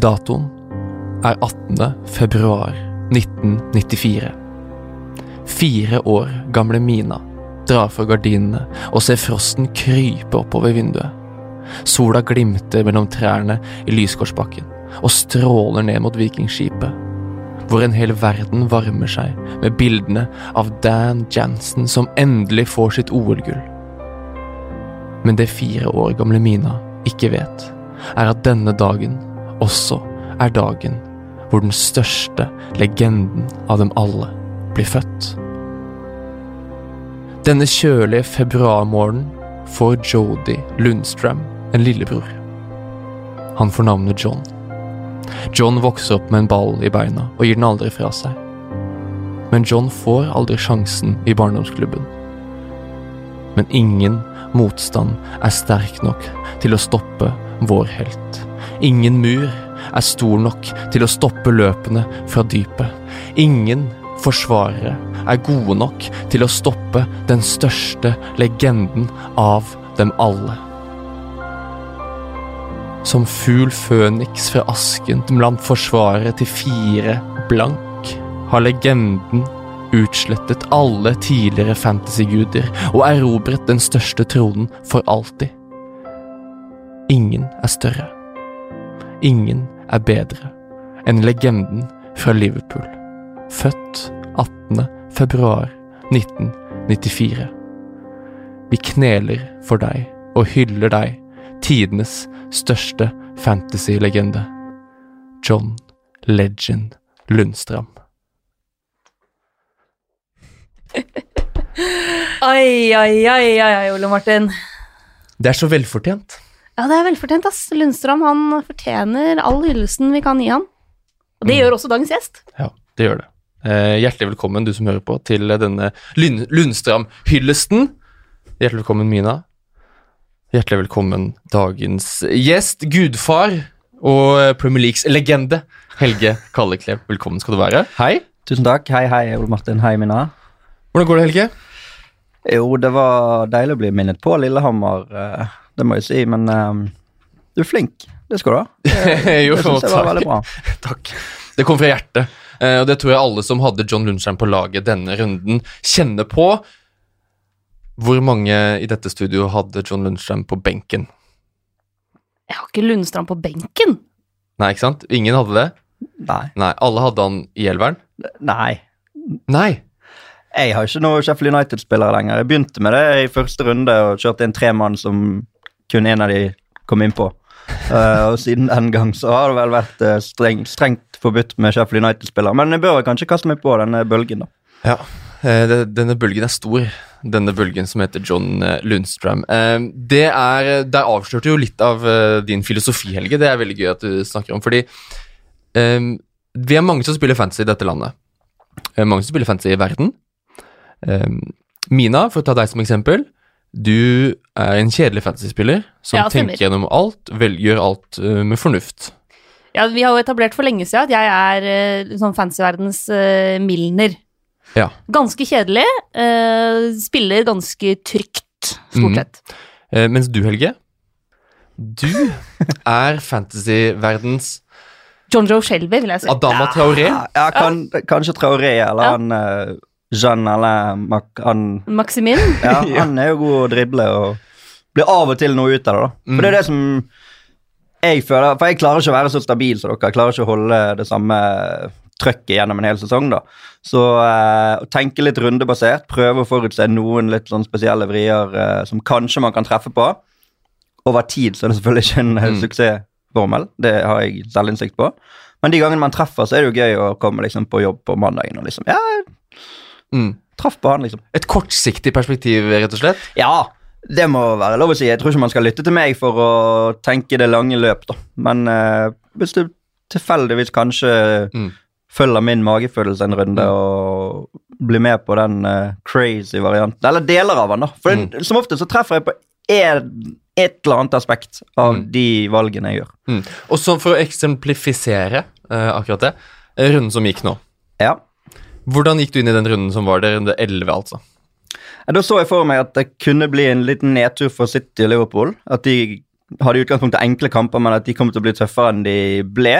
Datoen er 18. februar 1994. Fire år gamle Mina drar for gardinene og ser frosten krype oppover vinduet. Sola glimter mellom trærne i Lysgårdsbakken og stråler ned mot Vikingskipet, hvor en hel verden varmer seg med bildene av Dan Jansen som endelig får sitt OL-gull. Men det fire år gamle Mina ikke vet, er at denne dagen også er dagen hvor den største legenden av dem alle blir født. Denne kjølige februarmorgenen får Jodi Lundstrøm en lillebror. Han får navnet John. John vokser opp med en ball i beina og gir den aldri fra seg. Men John får aldri sjansen i barndomsklubben. Men ingen motstand er sterk nok til å stoppe vår helt. Ingen mur er stor nok til å stoppe løpene fra dypet. Ingen forsvarere er gode nok til å stoppe den største legenden av dem alle. Som fugl føniks fra asken blant forsvarere til fire blank, har legenden utslettet alle tidligere fantasyguder og erobret den største tronen for alltid. Ingen er større. Ingen er bedre enn legenden fra Liverpool, født 18. februar 1994. Vi kneler for deg og hyller deg, tidenes største fantasy-legende. John Legend Lundstram. Oi, oi, oi, oi, oi, Ole Martin. Det er så velfortjent. Ja, det er velfortjent, ass. Lundstrøm han fortjener all hyllesten vi kan gi han. Og det Mm. gjør også dagens gjest. Ja, det gjør det. Eh, hjertelig velkommen, du som hører på, til denne Lund Lundstrøm-hyllesten. Hjertelig velkommen, Mina. Hjertelig velkommen, dagens gjest, gudfar og Premier Leagues legende, Helge Kalleklev. Velkommen skal du være. Hei. Tusen takk. Hei, hei, Ole Martin. Hei, Mina. Hvordan går det, Helge? Jo, det var deilig å bli minnet på Lillehammer, eh, det må jeg si, men eh, du er flink. Det skal du ha. jo, Det syns jeg var takk. veldig bra. Takk. Det kom fra hjertet, eh, og det tror jeg alle som hadde John Lundstein på laget denne runden, kjenner på. Hvor mange i dette studio hadde John Lundstrøm på benken? Jeg har ikke Lundstrøm på benken. Nei, ikke sant? Ingen hadde det? Nei. Nei, alle hadde han i elveren? Nei. Nei. Jeg har ikke noen Sheffield United-spillere lenger. Jeg begynte med det i første runde og kjørte inn tre mann som kun en av de kom inn på. Uh, og siden den gang så har det vel vært uh, streng, strengt forbudt med Sheffield United-spillere. Men jeg bør kanskje kaste meg på denne bølgen, da. Ja, uh, denne bølgen er stor. Denne bølgen som heter John Lundstrøm. Det er, Der avslørte jo litt av din filosofi, Helge. Det er veldig gøy at du snakker om, fordi eh, vi er mange som spiller fantasy i dette landet. Mange som spiller fantasy i verden. Eh, Mina, for å ta deg som eksempel. Du er en kjedelig fantasyspiller som Ja, tenker gjennom alt, vel, gjør alt uh, med fornuft. Ja, Vi har jo etablert for lenge siden at jeg er uh, sånn fantasyverdens uh, Milner. Ja. Ganske kjedelig. Uh, spiller ganske trygt, stort Mhm. sett. Eh, mens du, Helge, du er fantasyverdens John Joe Shelby, vil jeg si. Adama Traoré. Ja, ja kan, kanskje Traoré eller Ja. han uh, Jean eller Mac, han Maximin. Ja, han er jo god å drible og blir av og til noe ut av det. da. For det er det som jeg føler For jeg klarer ikke å være så stabil som dere. Jeg klarer ikke å holde det samme trøkket gjennom en hel sesong. da. Så eh, tenke litt rundebasert, prøve å forutse noen litt sånn spesielle vrier eh, som kanskje man kan treffe på. Over tid så er det selvfølgelig ikke en eh, Mm. suksessformel, det har jeg selvinnsikt på. Men de gangene man treffer, så er det jo gøy å komme liksom på jobb på mandagen og liksom Ja, Mm. traff på han, liksom. Et kortsiktig perspektiv, rett og slett. Ja, det må være lov å si. Jeg tror ikke man skal lytte til meg for å tenke det lange løp, da. Men eh, hvis du tilfeldigvis kanskje Mm. følger min magefølelse en runde og blir med på den eh, crazy varianten, eller deler av den, da. For Mm. som ofte så treffer jeg på en, et eller annet aspekt av Mm. de valgene jeg gjør. Mm. Og så for å eksemplifisere eh, akkurat det, runden som gikk nå. Ja. Hvordan gikk du inn i den runden som var der, runde 11, altså? Da så jeg for meg at det kunne bli en liten nedtur for City og Liverpool. At de hadde i utgangspunktet enkle kamper, men at de kom til å bli tøffere enn de ble.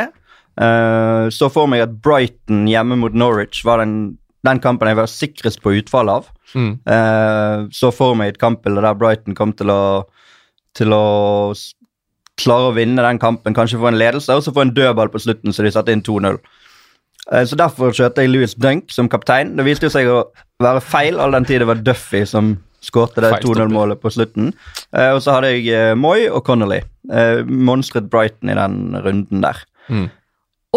Uh, så for meg at Brighton hjemme mot Norwich var den, den kampen jeg var sikrest på utfall av. Mm. Uh, så for meg et kampbilde der Brighton kom til å, til å klare å vinne den kampen, kanskje få en ledelse, og så få en dødball på slutten, så de satte inn 2-0. Eh, Så derfor kjørte jeg Louis Dunk som kaptein. Det viste seg å være feil, all den tid det var Duffy som skårte det 2-0-målet på slutten. Eh, Og så hadde jeg eh, Moy og Connolly. Eh, Monstret Brighton i den runden der. Mm.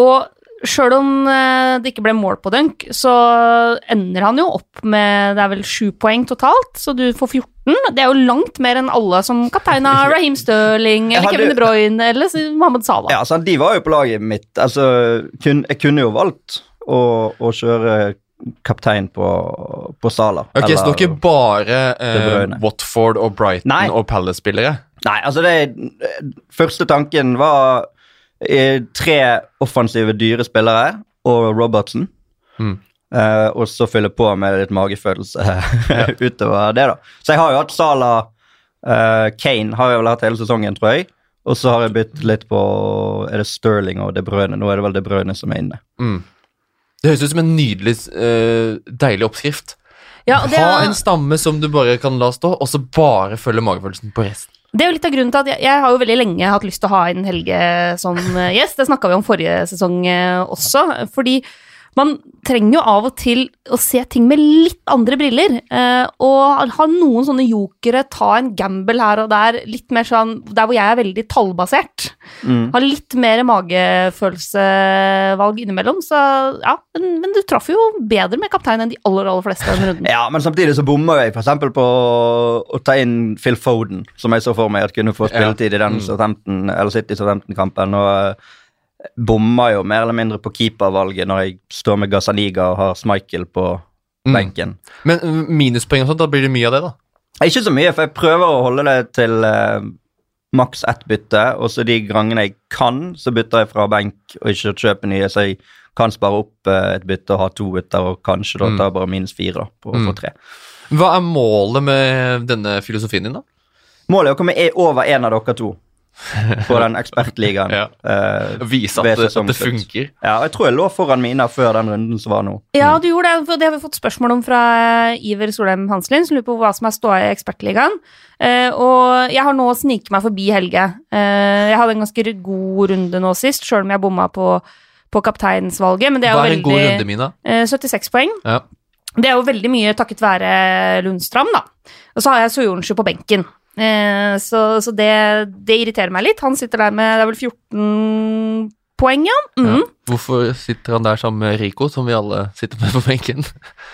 Og sjøl om det ikke ble mål på dunk, så ender han jo opp med det er vel sju poeng totalt, så du får 14. Det er jo langt mer enn alle som kapteina Raheem Sterling eller hadde- Kevin De Bruyne eller Mohammed Salah. Ja, sant, De var jo på laget mitt. Altså, kun, jeg kunne jo valgt å, å kjøre kaptein på, på Salah. Ok, Så det er ikke bare eh, Watford og Brighton Nei. og Palace-spillere? Nei, altså det Første tanken var eh, tre offensive, dyre spillere og Robertson. Mm. Eh, og så fylle på med litt magefølelse utover det, da. Så jeg har jo hatt Sala uh, Kane har jeg vel hatt hele sesongen, tror jeg. Og så har jeg byttet litt på Er det Sterling og De Bruyne? Nå er det vel De Bruyne som er inne. Mm. Det høres ut som en nydelig, uh, deilig oppskrift. Ja, det, Ha er, en stamme som du bare kan la stå, og så bare følge magefølelsen på resten. det er jo litt av grunnen til at jeg, jeg har jo veldig lenge hatt lyst til å ha inn Helge som gjest. Det snakka vi om forrige sesong også. Fordi man trenger jo av og til å se ting med litt andre briller. Eh, og ha noen sånne jokere, ta en gamble her og der, litt mer sånn Der hvor jeg er veldig tallbasert. Mm. Ha litt mer magefølelsevalg innimellom. Så ja, men, men du traff jo bedre med kaptein enn de aller, aller fleste den runden. Ja, men samtidig så bomma jeg f.eks. på å ta inn Phil Foden, som jeg så for meg at kunne få spilletid i den Mm. Eller City Southampton-kampen. og eh, bomma jo mer eller mindre på keepervalget når jeg står med Gazaniga og har Schmeichel på Mm. benken. Men mm, minuspoeng og sånt, da blir det mye av det, da. Ikke så mye, for jeg prøver å holde det til eh, maks ett bytte, og så de gangene jeg kan, så bytter jeg fra benk og ikke kjøper nye, så jeg kan spare opp eh, et bytte og ha to bytter, og kanskje da Mm. ta bare minus fire på å Mm. få tre. Hva er målet med denne filosofien din, da? Målet er å komme e- over en av dere to på den ekspertligaen. Ja. Uh, Vise at, det- at det funker. Ja, og jeg tror jeg lå foran Mina før den runden som var nå. Ja, du gjorde det, for det har vi fått spørsmål om fra eh, Iver Solheim Hanselin, som lurer på hva som er ståa i Ekspertligaen. Uh, og jeg har nå sniket meg forbi Helge. Uh, jeg hadde en ganske god runde nå sist, sjøl om jeg bomma på, på kapteinsvalget, men det er jo Hva er en god runde, Mina? eh, 76 poeng. Ja. Det er jo veldig mye takket være Lundstrand, da. Og så har jeg Soyonsju på benken. Eh, så så det, det irriterer meg litt. Han sitter der med det er vel 14 poeng, ja. Mm. Ja. Hvorfor sitter han der sammen med Rico, som vi alle sitter med på benken?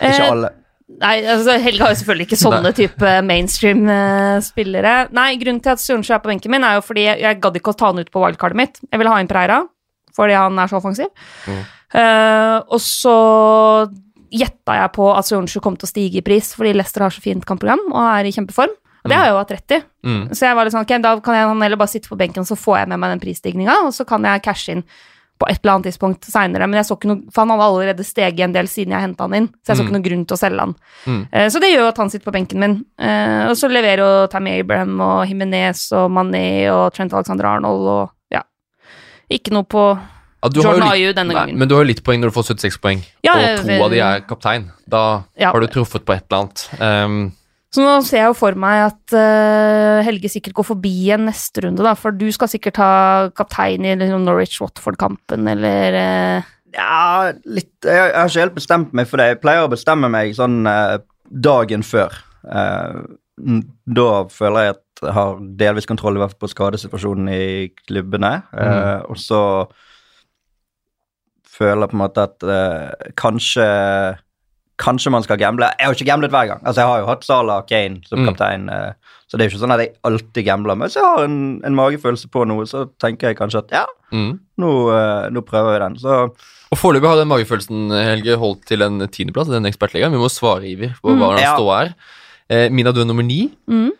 Ikke Eh, alle. Nei, altså Helge har jo selvfølgelig ikke sånne type mainstream-spillere. Nei, grunnen til at Sørensjø er på benken min, er jo fordi jeg, jeg gadd ikke å ta han ut på wildcardet mitt. Jeg ville ha inn Preira, fordi han er så offensiv. Mm. Eh, og så gjetta jeg på at Sørensjø kom til å stige i pris, fordi Leicester har så fint kampprogram og er i kjempeform. Og det har jeg jo hatt rett i. Mm. Så jeg var litt sånn, ok, da kan jeg heller bare sitte på benken, så får jeg med meg den prisstigninga, og så kan jeg cashe inn på et eller annet tidspunkt seinere. Men jeg så ikke noe, for han hadde allerede steget en del siden jeg henta han inn, så jeg så Mm. ikke noe grunn til å selge han. Mm. Eh, Så det gjør jo at han sitter på benken min. Eh, Og så leverer jo Tammy Abraham og Jimenez og Mané og Trent Alexander Arnold og ja. Ikke noe på Ja, Jordan Ayu denne denne Nei, gangen. men du har jo litt poeng når du får 76 poeng, Ja, og to to av de er kaptein. Da Ja. har du truffet på et eller annet. Um, Så nå ser jeg jo for meg at uh, Helge sikkert går forbi en neste runde, da, for du skal sikkert ha kaptein i liksom, Norwich-Watford-kampen, eller uh... Ja, litt Jeg, har ikke helt bestemt meg for det. Jeg pleier å bestemme meg sånn uh, dagen før. Da føler jeg at jeg har delvis kontroll i hvert fall på skadesituasjonen i klubbene. Mm. Og så føler jeg på en måte at kanskje Kanskje man skal gamble. Jeg har ikke gamblet hver gang. Altså Jeg har jo hatt Salah Kane som Mm. kaptein, mm. så det er jo ikke sånn at jeg alltid gambler. Men hvis jeg har en, en magefølelse på noe, så tenker jeg kanskje at ja, mm. nå, eh, nå prøver vi den. Så Og foreløpig har den magefølelsen, Helge, holdt til en tiendeplass i den ekspertligaen. Vi må svare, Iver, på Mm. hva den står her. er. Eh, Mina, du er nummer ni mm.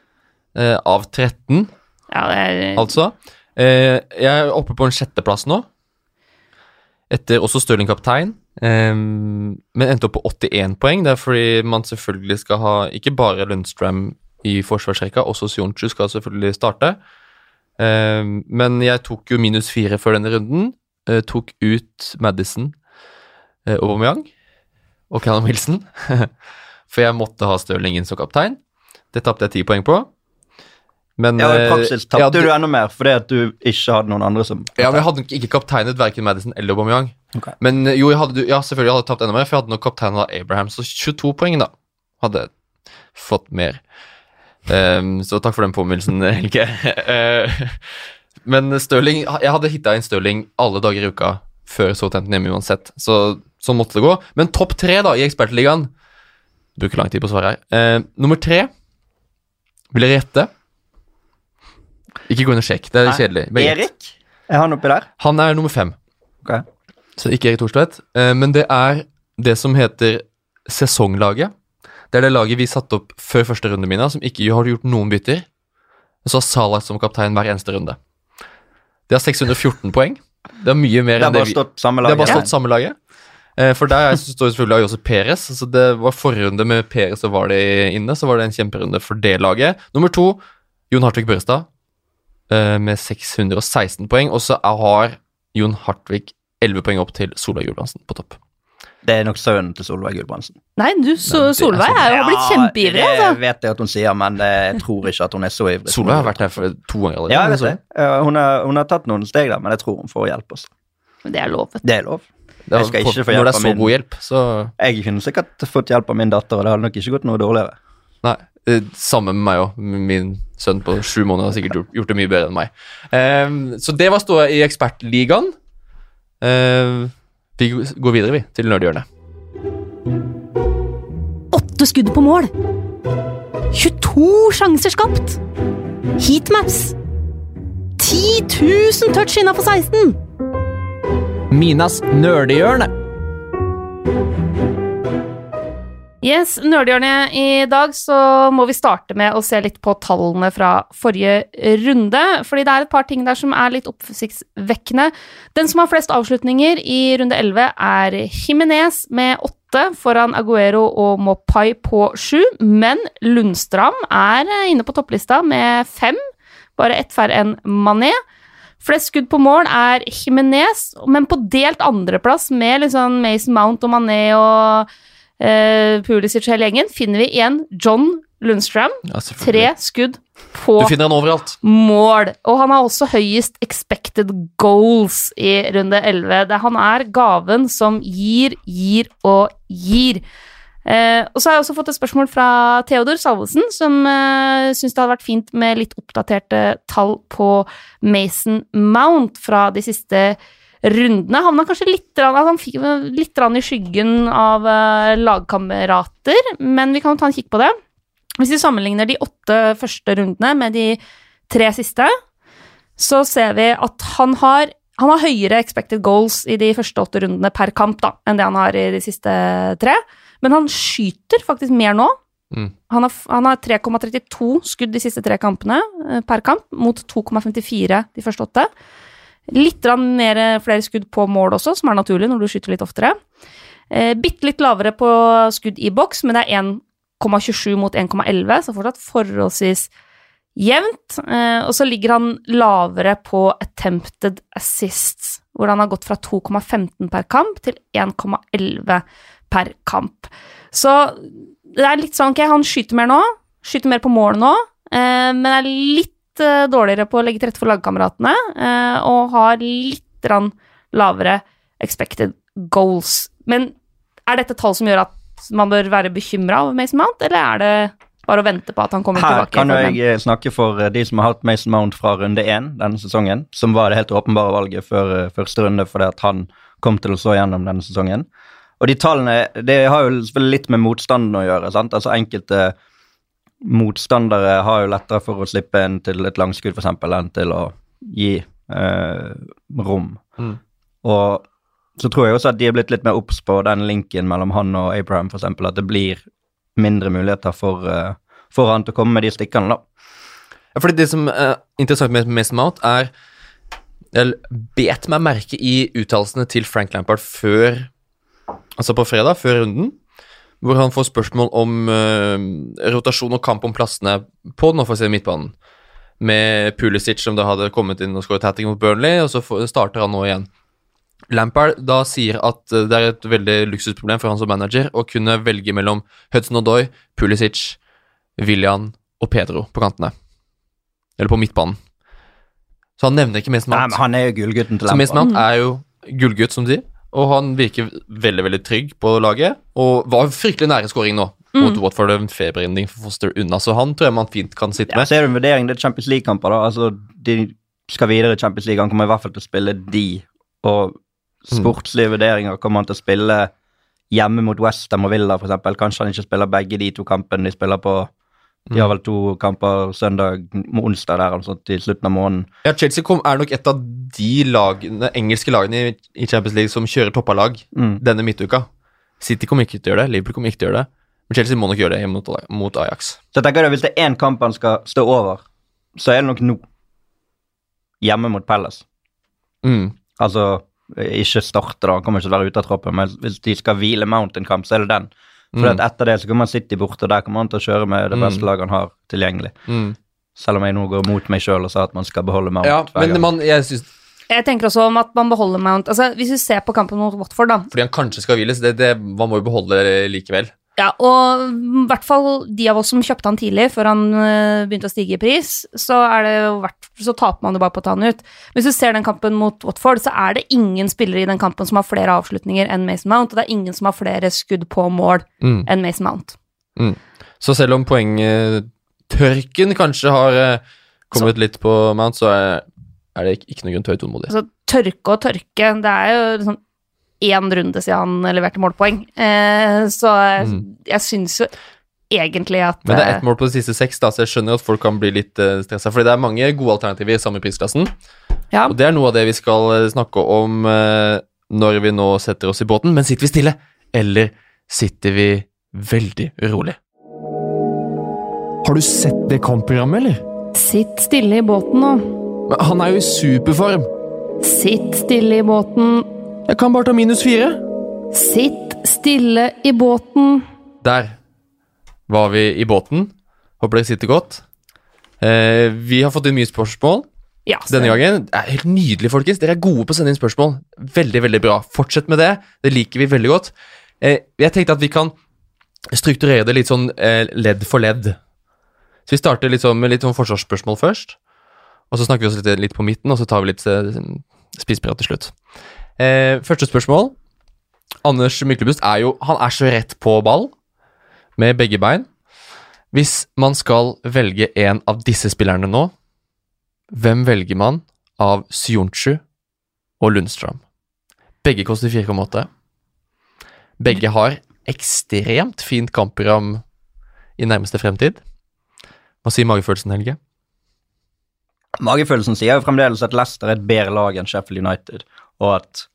eh, av 13, Ja, det er altså. Eh, jeg er oppe på en sjetteplass nå, etter også Stirling kaptein, eh, men endte opp på 81 poeng. Det er fordi man selvfølgelig skal ha ikke bare Lundstrøm i forsvarsrekka, også Sionchu skal selvfølgelig starte. Um, men jeg tok jo minus fire før denne runden. Uh, tok ut Madison, uh, Aubameyang og Callum Wilson. For jeg måtte ha Stirling inn som kaptein. Det tapte jeg ti poeng på. Men Ja, I eh, praksis tapte ja, du enda mer fordi at du ikke hadde noen andre som Ja, men jeg hadde ikke kapteinet verken Madison eller Aubameyang. Ok. Men eh, jo, jeg hadde, ja, selvfølgelig hadde jeg tapt enda mer, for jeg hadde nok kaptein av Abraham, så 22 poeng, da. Hadde fått mer. Um, så takk for den påminnelsen, Helge. Eh, men Stirling Jeg hadde hitta inn Stirling alle dager i uka før Southampton hjemme uansett, så sånn måtte det gå. Men topp tre da i Ekspertligaen Bruker lang tid på å svare her. Uh, nummer tre vil dere gjette? Ikke gå inn og sjekk, det er Nei. kjedelig. Erik? Er han oppi der? Han er nummer fem. Ok. Så ikke Erik Thorstvedt. Eh, men det er det som heter sesonglaget. Det er det laget vi satte opp før første runde, Mina, som ikke har gjort noen bytter. Og så har Salah som kaptein hver eneste runde. De har 614 poeng. Det er mye mer Det enn det vi Det har bare stått samme laget. Eh, For der står selvfølgelig også Peres. Så det var forrige runde med Peres og var det inne, så var det en kjemperunde for det laget. Nummer to, Jon Hartvig Børrestad eh, med 616 poeng. Og så har Jon Hartvig 11 poeng opp til Solveig Gulbrandsen på topp. Det er nok sønnen til Solveig Gulbrandsen. Nei, du, så, er Solveig er jo har blitt kjempeivrig, det altså. vet jeg at hun sier, men jeg tror ikke at hun er så ivrig. Solveig har vært her for to ganger allerede. Ja, jeg vet det. Hun har, hun har tatt noen steg der, men jeg tror hun får hjelp også. Men Det er lov. Det er lov. det er- jeg skal ikke få hjelp Når det er så god hjelp, så Jeg kunne sikkert fått hjelp av min datter, og det hadde nok ikke gått noe dårligere. Nei. eh, Samme med meg òg. Min sønn på sju måneder har sikkert gjort, det mye bedre enn meg. Eh, så det var ståa i Ekspertligaen. Eh, vi går videre, vi, til nerdhjørnet. Åtte skudd på mål. 22 sjanser skapt. Heatmaps. 10 000 touch innafor 16. Minas nerdehjørne. Yes, Nerdhjørnet i dag så må vi starte med å se litt på tallene fra forrige runde. Fordi det er et par ting der som er litt oppsiktsvekkende. Den som har flest avslutninger i runde 11 er Jimenez med åtte foran Aguero og Mopai på sju. Men Lundstram er inne på topplista med fem, bare ett færre enn Mané. Flest skudd på mål er Jimenez, men på delt andreplass med liksom Mason Mount og Mané og uh, Pulisic og hele gjengen, finner vi igjen John Lundstram. Ja, Tre skudd på mål. Og han har også høyest expected goals i runde 11. Det, han er gaven som gir, gir og gir. Eh, og så har jeg også fått et spørsmål fra Theodor Salvesen, som eh, syns det hadde vært fint med litt oppdaterte tall på Mason Mount fra de siste rundene. Havna kanskje litt, litt i skyggen av eh, lagkamerater, men vi kan jo ta en kikk på det. Hvis vi sammenligner de åtte første rundene med de tre siste, så ser vi at han har, han har høyere expected goals i de første åtte rundene per kamp da, enn det han har i de siste tre. Men han skyter faktisk mer nå. Mm. Han har, han har 3,32 skudd de siste tre kampene eh, per kamp, mot 2,54 de første åtte. Litt mer, flere skudd på mål også, som er naturlig når du skyter litt oftere. Eh, Bitte litt lavere på skudd i boks, men det er 1,27 mot 1,11, så fortsatt forholdsvis jevnt. Eh, og så ligger han lavere på attempted assists, hvor han har gått fra 2,15 per kamp til 1,11 per kamp. Så det er litt sånn, ok, han skyter mer nå, skyter mer på mål nå, eh, men er litt eh, dårligere på å legge til rette for lagkameratene, eh, og har litt lavere expected goals. Men er dette tall som gjør at man bør være bekymra over Mason Mount, eller er det bare å vente på at han kommer Her tilbake? kan jo den? jeg eh, snakke for de som har hatt Mason Mount fra runde én denne sesongen, som var det helt åpenbare valget før første runde fordi at han kom til å slå gjennom denne sesongen. Og de tallene det har jo selvfølgelig litt med motstanden å gjøre. sant? Altså Enkelte motstandere har jo lettere for å slippe en til et langskudd eksempel, enn til å gi eh, rom. Mm. Og så tror jeg også at de er blitt litt mer obs på den linken mellom han og Abraham, eksempel, at det blir mindre muligheter for, uh, for han til å komme med de stikkene, da. Ja, fordi det som er interessant med Mason Mount, er Jeg bet meg merke i uttalelsene til Frank Lampard før Altså på fredag, før runden, hvor han får spørsmål om uh, rotasjon og kamp om plassene på den offensive midtbanen. med Pulisic som da hadde kommet inn og skåret hat trick mot Burnley, og så starter han nå igjen. Lampard da sier at eh, det er et veldig luksusproblem for han som manager å kunne velge mellom Hudson Odoi, Pulisic, William og Pedro på kantene. Eller på midtbanen. Så han nevner ikke Mason Nei, men han er jo gullgutten til Lampard. Så Mason Mount er jo gullgutt, som de sier, og han virker veldig veldig trygg på laget. Og var fryktelig nære skåring nå mot Watford. En feberinnring for Foster unna, så han tror jeg man fint kan sitte Ja, med. så er det en vurdering, det er Champions League-kamper, da. Altså, de skal videre i Champions League, han kommer i hvert fall til å spille de, og sportslige vurderinger kommer han til å spille hjemme mot Westham og Villa, eksempel. Kanskje han ikke spiller begge de to kampene de spiller på. De har vel to kamper søndag onsdag der, altså til slutten av måneden. Ja, Chelsea kom, er nok et av de lagene, engelske lagene i, Champions League som kjører toppalag Mm. denne midtuka. City kommer ikke til å gjøre det, Liverpool kommer ikke til å gjøre det. Men Chelsea må nok gjøre det mot, mot Ajax. Så jeg tenker at hvis det er én kamp han skal stå over, så er det nok nå. Hjemme mot Palace. Mm. Altså, ikke starte, da. Han kommer ikke til å være ute av troppen, men hvis de skal hvile Mountain-kamp, så er det den. For Mm. at etter det så kommer City bort, og der kommer han til å kjøre med det Mm. beste laget han har tilgjengelig. Mm. Selv om jeg nå går mot meg sjøl og sa at man skal beholde Mount. Ja, men man, jeg synes, Jeg tenker også om at man beholder Mount. Altså, Hvis vi ser på kampen mot Watford, da. fordi han kanskje skal hviles, det, det, man må jo beholde det likevel. Ja, og i hvert fall de av oss som kjøpte han tidlig, før han øh, begynte å stige i pris, så, er det verdt, så taper man jo bare på å ta han ut. Hvis du ser den kampen mot Watford, så er det ingen spillere i den kampen som har flere avslutninger enn Mason Mount, og det er ingen som har flere skudd på mål Mm. enn Mason Mount. Så selv om poengtørken kanskje har kommet kommet litt på Mount, så er, er det ikke, noen grunn til å være utålmodig. Altså, tørke og tørke, det er jo liksom én runde siden han leverte målpoeng, eh, så jeg, Mm. jeg syns jo egentlig at Men det er eh, ett mål på de siste seks, da, så jeg skjønner at folk kan bli litt uh, stressa. Fordi det er mange gode alternativer i samme prisklassen. ja. Og det er noe av det vi skal eh, snakke om eh, når vi nå setter oss i båten. Men sitter vi stille, eller sitter vi veldig urolig? Har du sett det kampprogrammet, eller? Sitt stille i båten nå. Men Han er jo i superform. Sitt stille i båten. Jeg kan bare ta minus fire. Sitt stille i båten. Der var vi i båten. Håper dere sitter godt. Eh, vi har fått inn mye spørsmål Ja, denne gangen. Det er helt nydelig, folkens. Dere er gode på å sende inn spørsmål. Veldig, veldig bra. Fortsett med det. Det liker vi veldig godt. Eh, jeg tenkte at vi kan strukturere det litt sånn eh, ledd for ledd. Så vi starter litt sånn med litt sånn forsvarsspørsmål først. Og så snakker vi oss litt, litt på midten, og så tar vi litt eh, spiseprat til slutt. Eh, første spørsmål. Anders Myklebust er jo Han er så rett på ball med begge bein. Hvis man skal velge en av disse spillerne nå, hvem velger man av Sionchu og Lundstrøm? Begge koster 4,8. Begge har ekstremt fint kampprogram i nærmeste fremtid. Hva sier magefølelsen, Helge? Magefølelsen sier jo fremdeles at Leicester er et bedre lag enn Sheffield United, og at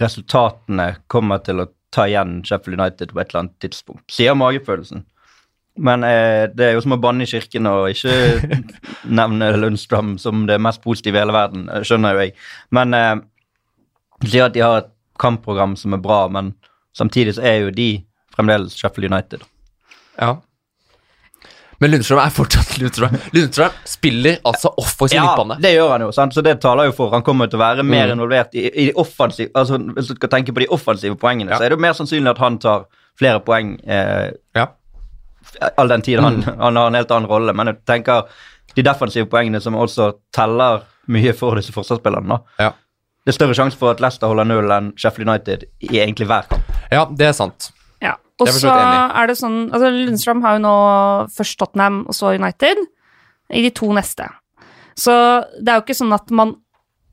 resultatene kommer til å ta igjen Sheffield United på et eller annet tidspunkt, sier magefølelsen. Men eh, det er jo som å banne i kirken og ikke nevne Lundstrøm som det mest positive i hele verden, eh, skjønner jo jeg. Men eh, sier at de har et kampprogram som er bra, men samtidig så er jo de fremdeles Sheffield United. Ja. Men Lundstrøm er fortsatt Lundstrøm. Lundstrøm spiller altså offensiv Ja, midtbane. det gjør han jo, sant? så det taler jo for. Han kommer til å være mer Mm. involvert i, i offensive altså Hvis du skal tenke på de offensive poengene, Ja. så er det jo mer sannsynlig at han tar flere poeng eh, Ja. all den tid han, Mm. han har en helt annen rolle. Men jeg tenker de defensive poengene som også teller mye for disse forsvarsspillerne. Ja. Det er større sjanse for at Leicester holder null enn Sheffield United i egentlig hver kamp. ja, det er sant. Ja. Og så er det sånn altså Lundstrøm har jo nå først Tottenham og så United i de to neste. Så det er jo ikke sånn at man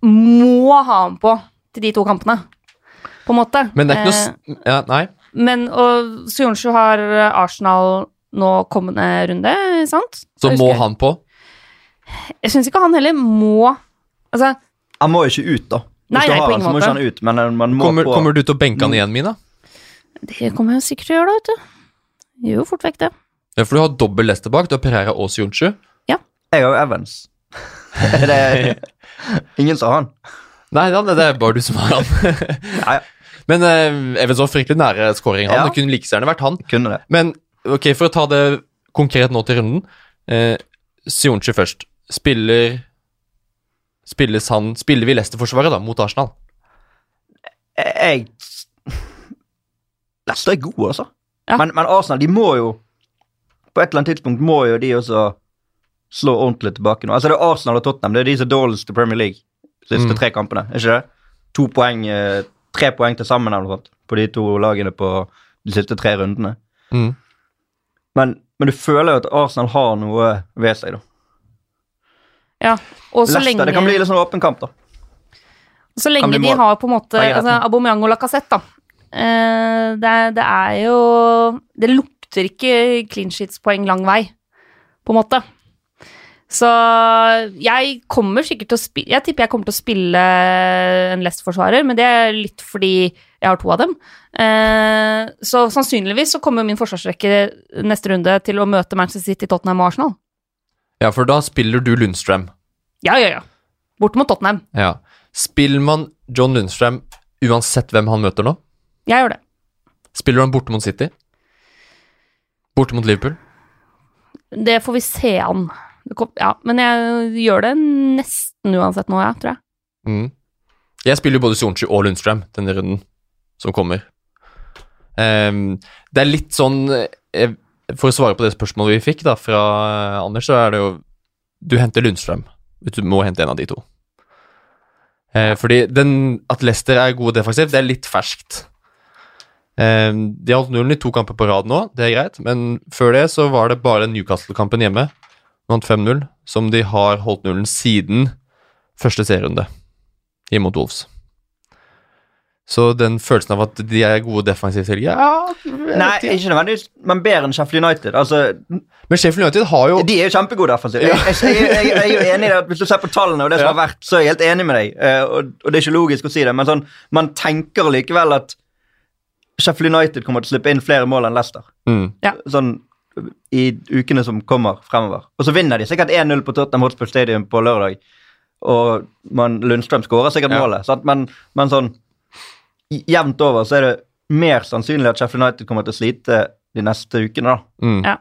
må ha ham på til de to kampene, på en måte. Men det er ikke noe Eh, ja, Nei. men og Sionchu har Arsenal nå kommende runde, sant? Så må han på. Jeg syns ikke han heller må Altså, Han må jo ikke ut, da. Hvis Nei, nei, på ingen måte. ut, men man må Kommer, kommer du til å benke han igjen, Mina? Det kommer jeg sikkert til å gjøre, da, vet du. Gjør jo fort vekk det. Ja, for du har dobbel Leicester bak. Du har Pereira og Sionchu. Jeg har jo Evans. det er ingen som har han. Nei, det er bare du som har han. Ja, ja, Men uh, Evans var fryktelig nære scoring. Han Ja. Det kunne like gjerne vært han. kunne det. Men ok, for å ta det konkret nå til runden. Uh, Sionchu først. spiller Spilles han Spiller vi Leicester-forsvaret, da, mot Arsenal? Jeg Leicester er gode, altså. Ja. Men, men Arsenal, de må jo På et eller annet tidspunkt må jo de også slå ordentlig tilbake nå. Altså Det er Arsenal og Tottenham det er de som er dårligst til Premier League de siste Mm. tre kampene. er ikke det? To poeng, eh, Tre poeng til sammen eller noe sånt på de to lagene på de siste tre rundene. Mm. Men, men du føler jo at Arsenal har noe ved seg, da. Ja, og så Leicester, lenge, Det kan bli litt sånn åpen kamp, da. så lenge de har på en måte altså. Aubameyang og Lacassette, da. Eh, det, det er jo Det lukter ikke clean sheets-poeng lang vei, på en måte. Så jeg kommer sikkert til å spille Jeg tipper jeg kommer til å spille en Leicester-forsvarer, men det er litt fordi jeg har to av dem. Eh, så sannsynligvis så kommer min forsvarsrekke neste runde til å møte Manchester City, Tottenham og Arsenal. Ja, for da spiller du Lundstrøm. Ja, ja, ja. Bort mot Tottenham. Ja. Spiller man John Lundstrøm uansett hvem han møter nå? Jeg gjør det. Spiller han borte mot City? Borte mot Liverpool? Det får vi se an. Ja, men jeg gjør det nesten uansett nå, ja, tror jeg. Mm. Jeg spiller jo både Sorenchi og Lundstrøm denne runden som kommer. Um, det er litt sånn eh, For å svare på det spørsmålet vi fikk da fra eh, Anders, så er det jo Du henter Lundstrøm. Du må hente en av de to. Uh, fordi den, at Leicester er gode defensivt, det er litt ferskt. Ehm, de har holdt nullen i to kamper på rad nå, det er greit, men før det så var det bare Newcastle-kampen hjemme, vant 5-0, som de har holdt nullen siden første serierunde imot mot Wolves. Så den følelsen av at de er gode defensivt til Ja, Nei, ikke nødvendigvis, men bedre enn Sheffield United. Altså, Men Sheffield United har jo De er jo kjempegode defensivt. Jeg, jeg, jeg, jeg, jeg er jo enig i det. Hvis du ser på tallene og det som Ja. har vært, så er jeg helt enig med deg. Eh, og, og det er ikke logisk å si det, men sånn, man tenker likevel at Sheffield United kommer til å slippe inn flere mål enn Leicester. mm, Sånn i ukene som kommer fremover. Og så vinner de sikkert 1-0 på Tottenham Hotspur Stadium på lørdag. Og man, Lundstrøm skårer sikkert Ja. målet. Sant? Men, men sånn jevnt over så er det mer sannsynlig at Sheffield United kommer til å slite de neste ukene, da. mm. Ja,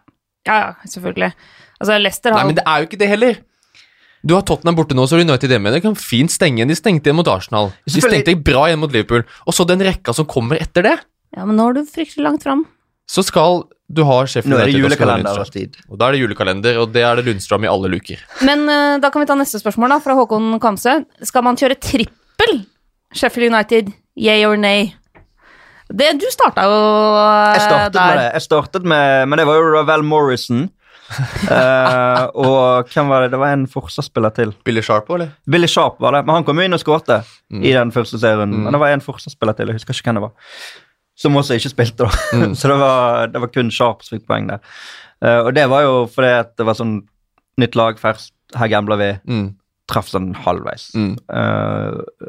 ja, ja selvfølgelig. Altså, Leicester har Nei, men det er jo ikke det heller. Du har Tottenham borte nå, så har United hjemme. De kan fint stenge igjen. De stengte igjen mot Arsenal. De stengte bra igjen mot Liverpool. Og så den rekka som kommer etter det. Ja, men nå er du fryktelig langt fram. Så skal du ha Sheffield Nå er det United og så skal du ha julekalenderens Lundstrøm. tid. Og da er det julekalender, og det er det Lundstrøm i alle luker. Men uh, da kan vi ta neste spørsmål, da, fra Håkon Kamse. Skal man kjøre trippel Sheffield United, yay or nay? Det, du starta jo uh, Jeg startet der. med det. Jeg startet med, Men det var jo Ravel Morrison. uh, og hvem var det? Det var en forsvarsspiller til. Billy Sharp, eller? Billy Sharp var det, men han kom jo inn og skårte Mm. i den første serien. Mm. Men det var en forsvarsspiller til, jeg husker ikke hvem det var. Som også ikke spilte, da. Mm. Så det var, det var kun Sharp som fikk poeng der. Uh, og det var jo fordi at det var sånn nytt lag først. Her gambler vi. Mm. Traff sånn halvveis. Mm. Uh,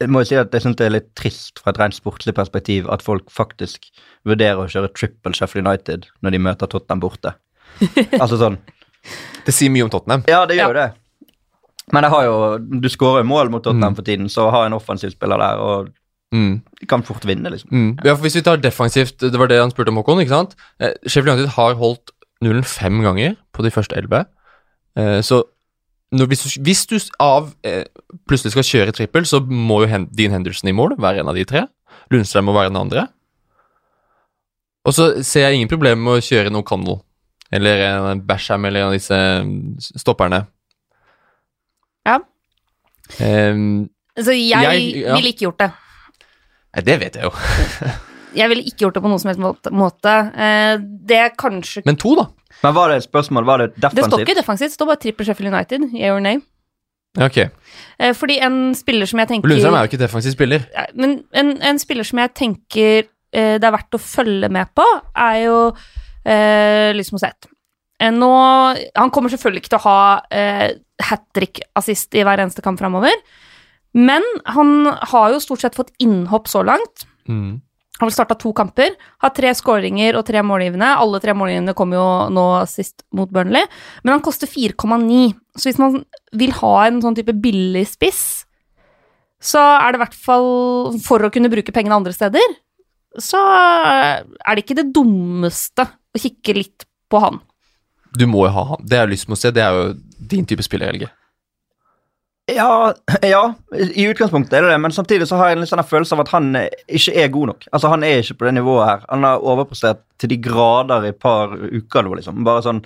jeg må jo si at jeg syns det er litt trist fra et rent sportslig perspektiv at folk faktisk vurderer å kjøre triple Sheffield United når de møter Tottenham borte. altså sånn Det sier mye om Tottenham. Ja, det gjør jo det. Men jeg har jo, du skårer jo mål mot Tottenham Mm. for tiden, så å ha en offensiv spiller der, og Mm. de kan fort vinne, liksom. Mm. Ja, for Hvis vi tar defensivt, det var det han spurte om, Håkon. ikke sant? Eh, Sheffield United har holdt nullen fem ganger på de første elleve. Eh, så når, hvis, du, hvis du av eh, plutselig skal kjøre trippel, så må jo Hen Dean Henderson i mål være en av de tre. Lundstrøm må være den andre. Og så ser jeg ingen problem med å kjøre en O'Connell eller en Basham eller en av disse stopperne. Ja. Um, Så jeg, Jeg- ja. ville ikke gjort det. Det vet jeg jo. Jeg ville ikke gjort det på noen som helst måte. Eh, det er kanskje Men to, da. Men var det et spørsmål, var det defensivt? Det står ikke defensivt, det står bare trippel Sheffield United, Yeah or nay. Ja, Ok. Eh, fordi en spiller som jeg tenker Lundstrøm er jo ikke defensiv spiller. Men en, en spiller som jeg tenker eh, det er verdt å følge med på, er jo eh, Lysmo Zeth. Eh, nå Han kommer selvfølgelig ikke til å ha eh, hat trick-assist i hver eneste kamp framover, men han har jo stort sett fått innhopp så langt. Mm. Han har starta to kamper, har tre skåringer og tre målgivende. Alle tre målgivende kom jo nå sist mot Burnley, men han koster 4,9. Så hvis man vil ha en sånn type billig spiss, så er det i hvert fall for å kunne bruke pengene andre steder, så er det ikke det dummeste å kikke litt på han. Du må jo ha han. Det jeg har lyst til å se. Det er jo din type spiller, Helge. Ja, ja, i utgangspunktet er det det, men samtidig så har jeg en sånn følelse av at han eh, ikke er god nok. Altså Han er ikke på det nivået her. Han har overprestert til de grader i et par uker nå, liksom. Bare sånn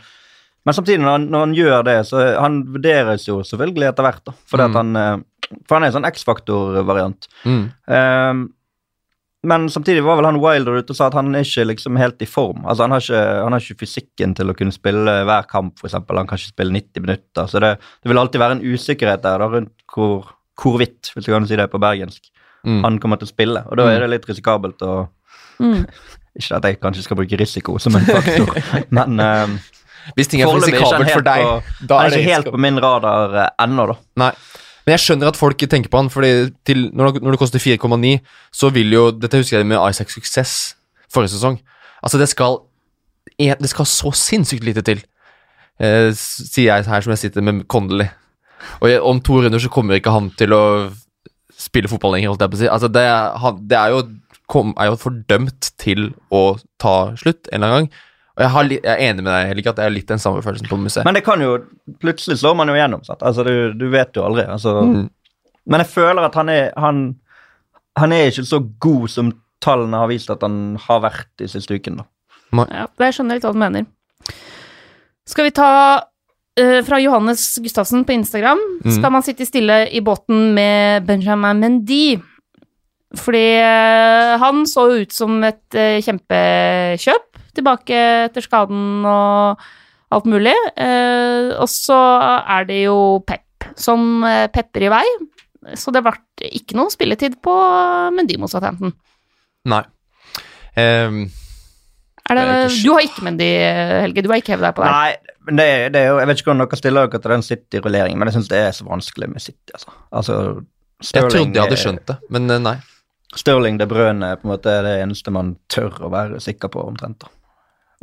Men samtidig, når han, når han gjør det, så Han vurderes jo selvfølgelig etter hvert, da. Fordi at Mm. han eh, For han er en sånn X-faktor-variant. Mm. Ehm, men samtidig var vel han Wilder ute og sa at han er ikke liksom helt i form. Altså Han har ikke, han har ikke fysikken til å kunne spille hver kamp, f.eks. Han kan ikke spille 90 minutter. Så det, det vil alltid være en usikkerhet der da, rundt hvor, hvorvidt, hvis du kan si det på bergensk, Mm. han kommer til å spille. Og da er det litt risikabelt å Mm. Ikke at jeg kanskje skal bruke risiko som en faktor, men ehm, Hvis ting er risikabelt for deg, på- da han er er det ikke helt på min radar eh, ennå, da. Nei. Men jeg skjønner at folk tenker på han, fordi til, når, det, når det koster 4,9, så vil jo Dette husker jeg med Isaac Success forrige sesong. Altså, det skal Det skal så sinnssykt lite til, eh, sier jeg her som jeg sitter med Connolly. Og jeg, om to runder så kommer ikke han til å spille fotball lenger, holdt jeg på å si. Altså, det, han, det er jo kom, er jo fordømt til å ta slutt en eller annen gang. Og jeg, har, li- jeg er enig med deg, Helge, at det er litt den samme følelsen på museet. Men det kan jo Plutselig slår man jo gjennom. Sant? Altså, du, du vet jo aldri. Altså, Mm. Men jeg føler at han er han, han er ikke så god som tallene har vist at han har vært de siste ukene. Ja, jeg skjønner litt hva du mener. Skal vi ta uh, fra Johannes Gustavsen på Instagram. Mm. Skal man sitte stille i båten med Benjamin Mendy? Fordi uh, han så jo ut som et uh, kjempekjøp tilbake etter skaden og alt mulig. Eh, og så er det jo Pep som eh, pepper i vei. Så det ble ikke noe spilletid på Mendy mot Southampton. Nei. Um, Er det, Det er ikke du har ikke Mendy, Helge. Du har ikke hevet deg på det. Nei, men det, det er jo, Jeg vet ikke hvordan dere stiller dere til den City-rulleringen, men jeg syns det er så vanskelig med City. altså. altså jeg trodde jeg hadde skjønt det, men eh, nei. Stirling De Brøne på en måte er det eneste man tør å være sikker på, omtrent. da.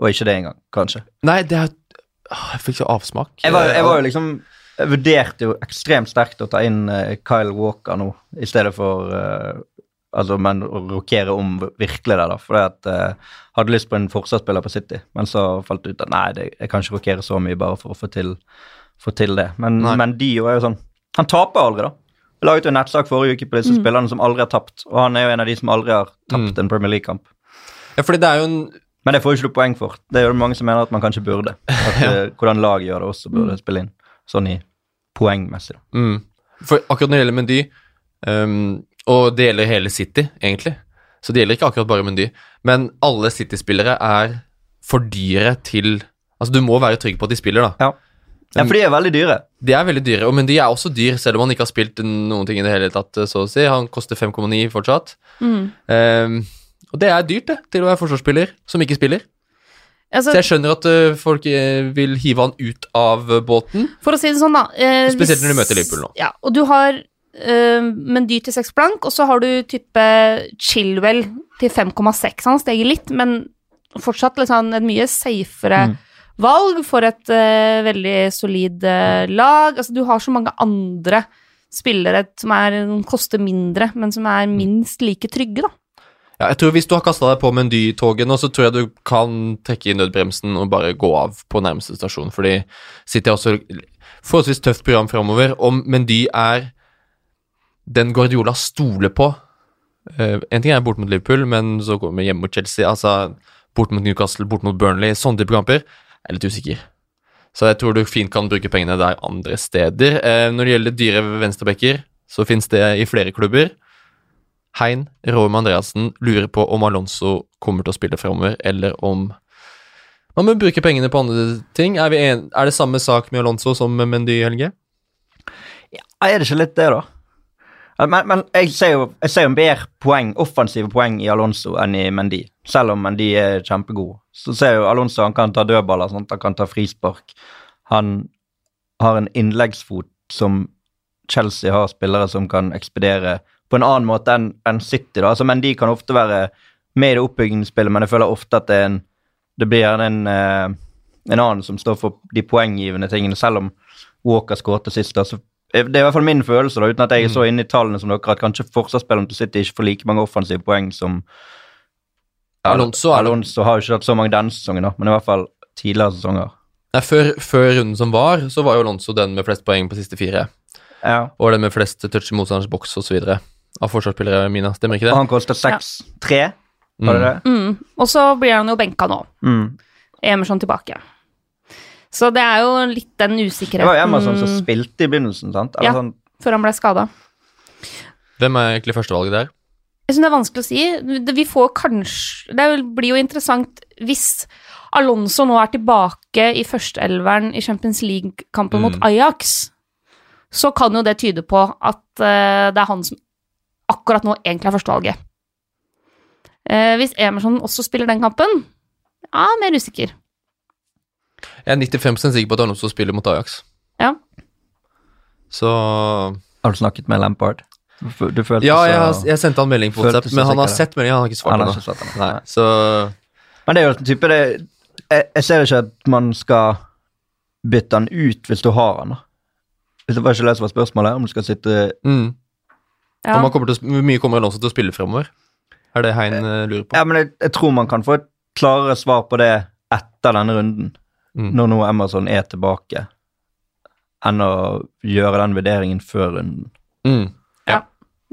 Og ikke det engang, kanskje. Nei, det er Jeg fikk så avsmak. Jeg var, jeg var jo liksom Jeg vurderte jo ekstremt sterkt å ta inn eh, Kyle Walker nå, i stedet for uh, Altså, men å rokere om virkelig der, da. For jeg uh, hadde lyst på en forsvarsspiller på City, men så falt det ut at nei, det, jeg kan ikke rokere så mye bare for å få til, få til det. Men, Nei. men Dio er jo sånn Han taper aldri, da. Jeg laget jo en nettsak forrige uke på disse spillerne som aldri har tapt, og han er jo en av de som aldri har tapt en Premier League-kamp. Ja, fordi det er jo en Men det får jo ikke du poeng for. Det er jo mange som mener at man kanskje burde. At eh, Hvordan laget gjør det også, burde spille inn. Sånn i poengmessig. mm, For akkurat når det gjelder Mendy, um, og det gjelder hele City, egentlig, så det gjelder ikke akkurat bare Mendy, men alle City-spillere er for dyre til Altså, du må være trygg på at de spiller, da. Ja. ja, for de er veldig dyre. De er veldig dyre, og Mendy er også dyr, selv om han ikke har spilt noen ting i det hele tatt, så å si. Han koster 5,9 fortsatt. Mm. Ehm, og det er dyrt, det, til å være forsvarsspiller som ikke spiller. Altså, Så jeg skjønner at øh, folk øh, vil hive han ut av øh, båten. For å si det sånn, da. eh, Spesielt hvis- når du møter Liverpool nå. Ja, og du har eh, dyrt til seks blank, og så har du type Chilwell til 5,6. Han steger litt, men fortsatt liksom et mye safere Mm. valg for et eh, veldig solid eh, lag. Altså, du har så mange andre spillere som er, koster mindre, men som er minst like trygge, da. Ja, jeg tror Hvis du har kasta deg på Mendy-toget nå, så tror jeg du kan trekke i nødbremsen og bare gå av på nærmeste stasjon, fordi City har også forholdsvis tøft program framover. Om Mendy er den Guardiola stoler på eh, En ting er bort mot Liverpool, men så går vi hjemme mot Chelsea, altså bort mot Newcastle, bort mot Burnley, sånne type kamper. Jeg er litt usikker. Så jeg tror du fint kan bruke pengene der andre steder. Eh, når det gjelder dyre venstrebacker, så finnes det i flere klubber. Hein Råum Andreassen lurer på om Alonso kommer til å spille framover, eller om man må bruke pengene på andre ting. Er, en, er det samme sak med Alonso som med Mendy, Helge? Ja, er det ikke litt det, da? Men, men jeg ser jo jeg ser en mer poeng, offensive poeng i Alonso enn i Mendy. Selv om Mendy er kjempegod. Så ser jo Alonso han kan ta dødballer, sant? han kan ta frispark. Han har en innleggsfot som Chelsea har spillere som kan ekspedere på en annen måte enn en City. da. Altså Mendy kan ofte være med i det oppbyggende spillet, men jeg føler ofte at det, en, det blir en, eh, en annen som står for de poenggivende tingene, selv om Walker skåret sist. Altså, det er i hvert fall min følelse, da, uten at jeg er så inne i tallene som dere, at kanskje forsvarsspillerne til City ikke får like mange offensive poeng som Alonso er. Alonso har jo ikke hatt så mange denne sesongen, da, men i hvert fall tidligere sesonger. Nei, før, før runden som var, så var jo Alonso den med flest poeng på siste fire. Ja. Og den med flest touch i motstanders boks osv. Av forsvarsspillere, Mina. Stemmer ikke Og det? han koster 6-3, var det det? Mm. Og så blir han jo benka nå. Mm. Emerson tilbake. Så det er jo litt den usikkerheten Det var Emerson som spilte i begynnelsen, sant? Eller Ja. sånn, før han ble skada. Hvem er egentlig førstevalget der? Jeg syns det er vanskelig å si. Vi får kanskje Det blir jo interessant hvis Alonso nå er tilbake i førsteelveren i Champions League-kampen mot Mm. Ajax. Så kan jo det tyde på at eh, det er han som akkurat nå egentlig er førstevalget. Eh, hvis Emerson også spiller den kampen, ja, mer usikker. Jeg er 95 sikker på at han også spiller mot Ajax. Ja. Så Har du snakket med Lampard? Du, følte Ja, jeg, har- jeg sendte han melding på WhatsApp, men han har sett meldingen, han har ikke svart Han har ennå. ikke svart. Nei, så Men det er jo en type det, jeg, jeg ser ikke at man skal bytte han ut hvis du har han. da. Hvis det var ikke det som var spørsmålet, om du skal sitte mm. Ja. Kommer til Hvor mye kommer Alonso til å spille fremover? Er det Hein eh, lurer på? Ja, men jeg, jeg tror man kan få et klarere svar på det etter denne runden, Mm. når nå Emerson er tilbake, enn å gjøre den vurderingen før runden. Mm.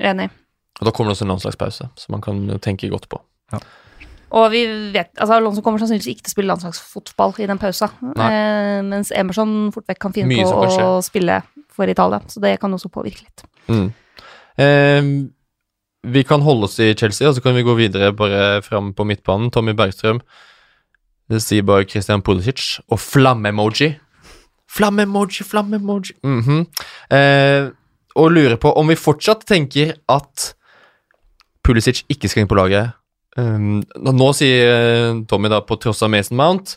Enig. Og da kommer det også en landslagspause, som man kan tenke godt på. Og vi vet, altså Alonso kommer sannsynligvis ikke til å spille landslagsfotball i den pausa. Eh, mens Emerson fort vekk kan finne Mye på kan å spille for Italia. Så det kan også påvirke litt. Mm. Eh, vi kan holde oss i Chelsea, og så kan vi gå videre bare fram på midtbanen. Tommy Bergstrøm det sier bare Christian Pulisic og flamme-emoji. Flamme-emoji, flamme-emoji. Mhm. eh, og lurer på om vi fortsatt tenker at Pulisic ikke skal inn på laget. Um, nå sier eh, Tommy da på tross av Mason Mount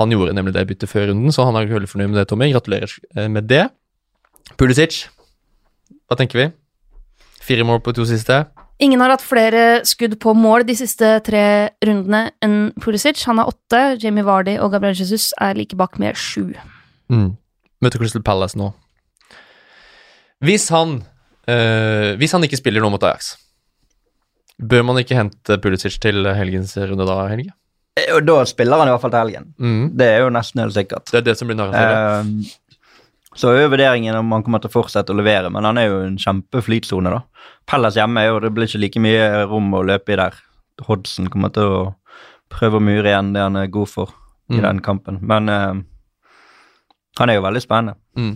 Han gjorde nemlig det byttet før runden, så han er veldig fornøyd med det, Tommy. Gratulerer eh, med det. Pulisic, hva tenker vi? Fire mål på to siste. Ingen har hatt flere skudd på mål de siste tre rundene enn Pulisic. Han har åtte. Jamie Vardy og Gabriel Jesus er like bak med sju. Mm. Møter Crystal Palace nå. Hvis han øh, Hvis han ikke spiller nå mot Ajax, bør man ikke hente Pulisic til helgens runde da, Helge? Eh, da spiller han i hvert fall til helgen. Mm. Det er jo nesten helt sikkert. Det er det som blir narrativet. Eh, så er jo vurderingen om han kommer til å fortsette å levere, men han er jo en kjempeflytsone, da. Pellas hjemme er jo, det blir ikke like mye rom å løpe i der. Hodgson kommer til å prøve å mure igjen det han er god for i Mm. den kampen. Men uh, han er jo veldig spennende. Mm.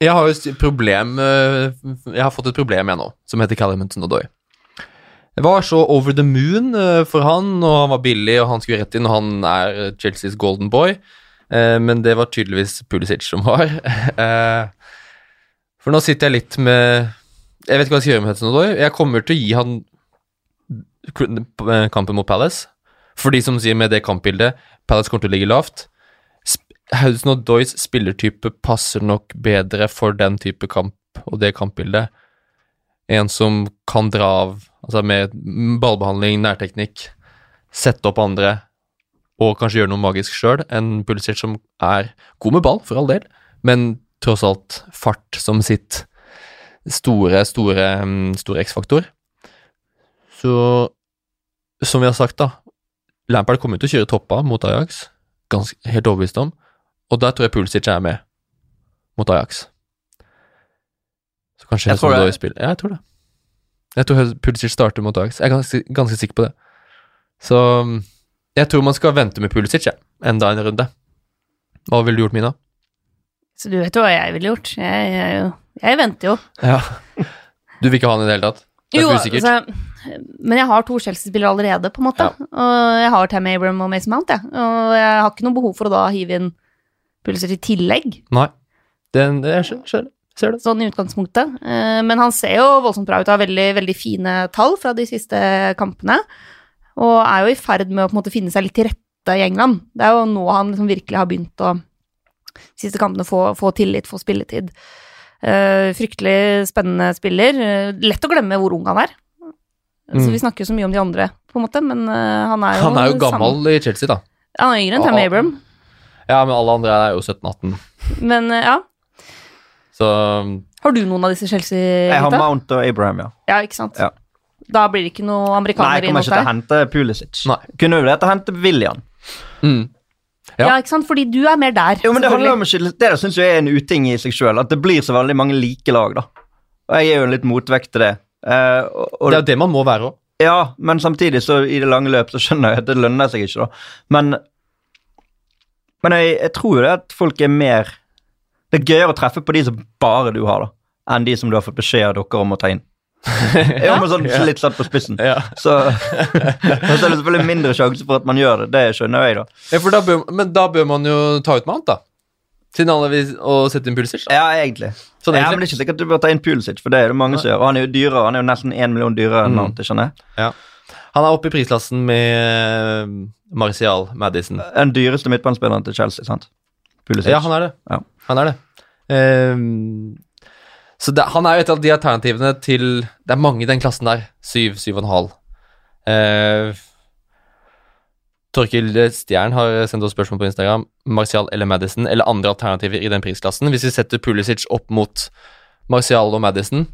Jeg har jo et problem eh, Jeg har fått et problem, jeg nå, som heter Calumenton Odoi. Det var så over the moon eh, for han, og han var billig, og han skulle rett inn, og han er Chelseas golden boy. Eh, Men det var tydeligvis Pulisic som var. Eh, For nå sitter jeg litt med Jeg vet ikke hva jeg skal gjøre med Hudson Odoi. Jeg kommer til å gi han kampen mot Palace. For de som sier med det kampbildet Palace kommer til å ligge lavt. Hudson Odois spillertype passer nok bedre for den type kamp og det kampbildet. En som kan dra av altså med ballbehandling, nærteknikk, sette opp andre og kanskje gjøre noe magisk sjøl, enn Pulisic som er god med ball, for all del, men tross alt fart som sitt store, store, mm, store X-faktor. Så som vi har sagt, da Lampard kommer til å kjøre toppa mot Ajax, ganske, helt overbevist om. Og der tror jeg Pulisic er med mot Ajax. Så kanskje Jeg tror det. Spiller Ja, jeg tror det. Jeg tror Pulisic starter mot Ajax. Jeg er ganske, ganske sikker på det. Så mm, jeg tror man skal vente med Pulisic, ja. Enda en runde. Hva ville du gjort, Mina? Så du vet jo hva jeg ville gjort. Jeg, jeg, jeg venter jo. Ja. Du vil ikke ha han i det hele tatt? Det er Jo, usikkert. altså, men jeg har to Chelsea-spillere allerede, på en måte. Ja. Og jeg har Tam Abram og Mason Mount, jeg. Og jeg har ikke noe behov for å da hive inn Pulisic i tillegg, Nei. Den, jeg ser, ser det. sånn i utgangspunktet. Eh, Men han ser jo voldsomt bra ut, har veldig, veldig fine tall fra de siste kampene. Og er jo i ferd med å på en måte finne seg litt til rette i England. Det er jo nå han liksom virkelig har begynt å de siste kampene få, få tillit, få spilletid. Uh, fryktelig spennende spiller. Uh, lett å glemme hvor ung han er. Så Mm. vi snakker jo så mye om de andre, på en måte, men uh, han er jo Han er jo gammel gammel i Chelsea, da. Han er yngre enn Tam Ja. Abram, Ja, men alle andre er jo 17-18. men ja. Så Har du noen av disse Jeg har Mount og Abraham, ja. Ja, ikke sant? Ja. Da blir det ikke noe Nei, amerikanere jeg inn kommer ikke til å hente Pulisic. Nei. Kunne jo vurdert å hente William. mm. Ja. Ja. ikke sant? Fordi du er mer der. Jo, men Det handler om Det syns jeg er en uting i seg sjøl, at det blir så veldig mange like lag, da. Og jeg er jo en litt motvekt til det. Eh, og, og, Det er jo det man må være òg. Ja, men samtidig så i det lange løp så skjønner jeg at det lønner seg ikke, da. Men, men jeg, jeg tror jo det at folk er mer Det er gøyere å treffe på de som bare du har, da, enn de som du har fått beskjed av dere om å ta inn. Jo, men sånn litt satt på spissen. Ja. Så, så er det selvfølgelig mindre sjanse for at man gjør det. Det skjønner jeg, da. Ja, da bør, men da bør man jo ta ut med annet, da. Siden alle vil sette inn Pulisic. Da. Ja, egentlig. Sånn ja, men det er ikke sikkert du bør ta inn Pulisic, for det er det mange som gjør. Og han er jo dyrere. Han er jo nesten én million dyrere enn Mm. skjønner jeg. Ja. Han er oppe i prislassen med Marcial Martial Madison. Den dyreste midtbanespilleren til Chelsea, sant? Pulisic. Ja, han er det. Ja. Han er det. Ehm, så det, han er jo et av de alternativene til Det er mange i den klassen der. Syv, syv og en halv. Eh, Torkil Stjern har sendt oss spørsmål på Instagram. Martial eller Madison, eller andre alternativer i den prisklassen. Hvis vi setter Pulisic opp mot Martial og Madison,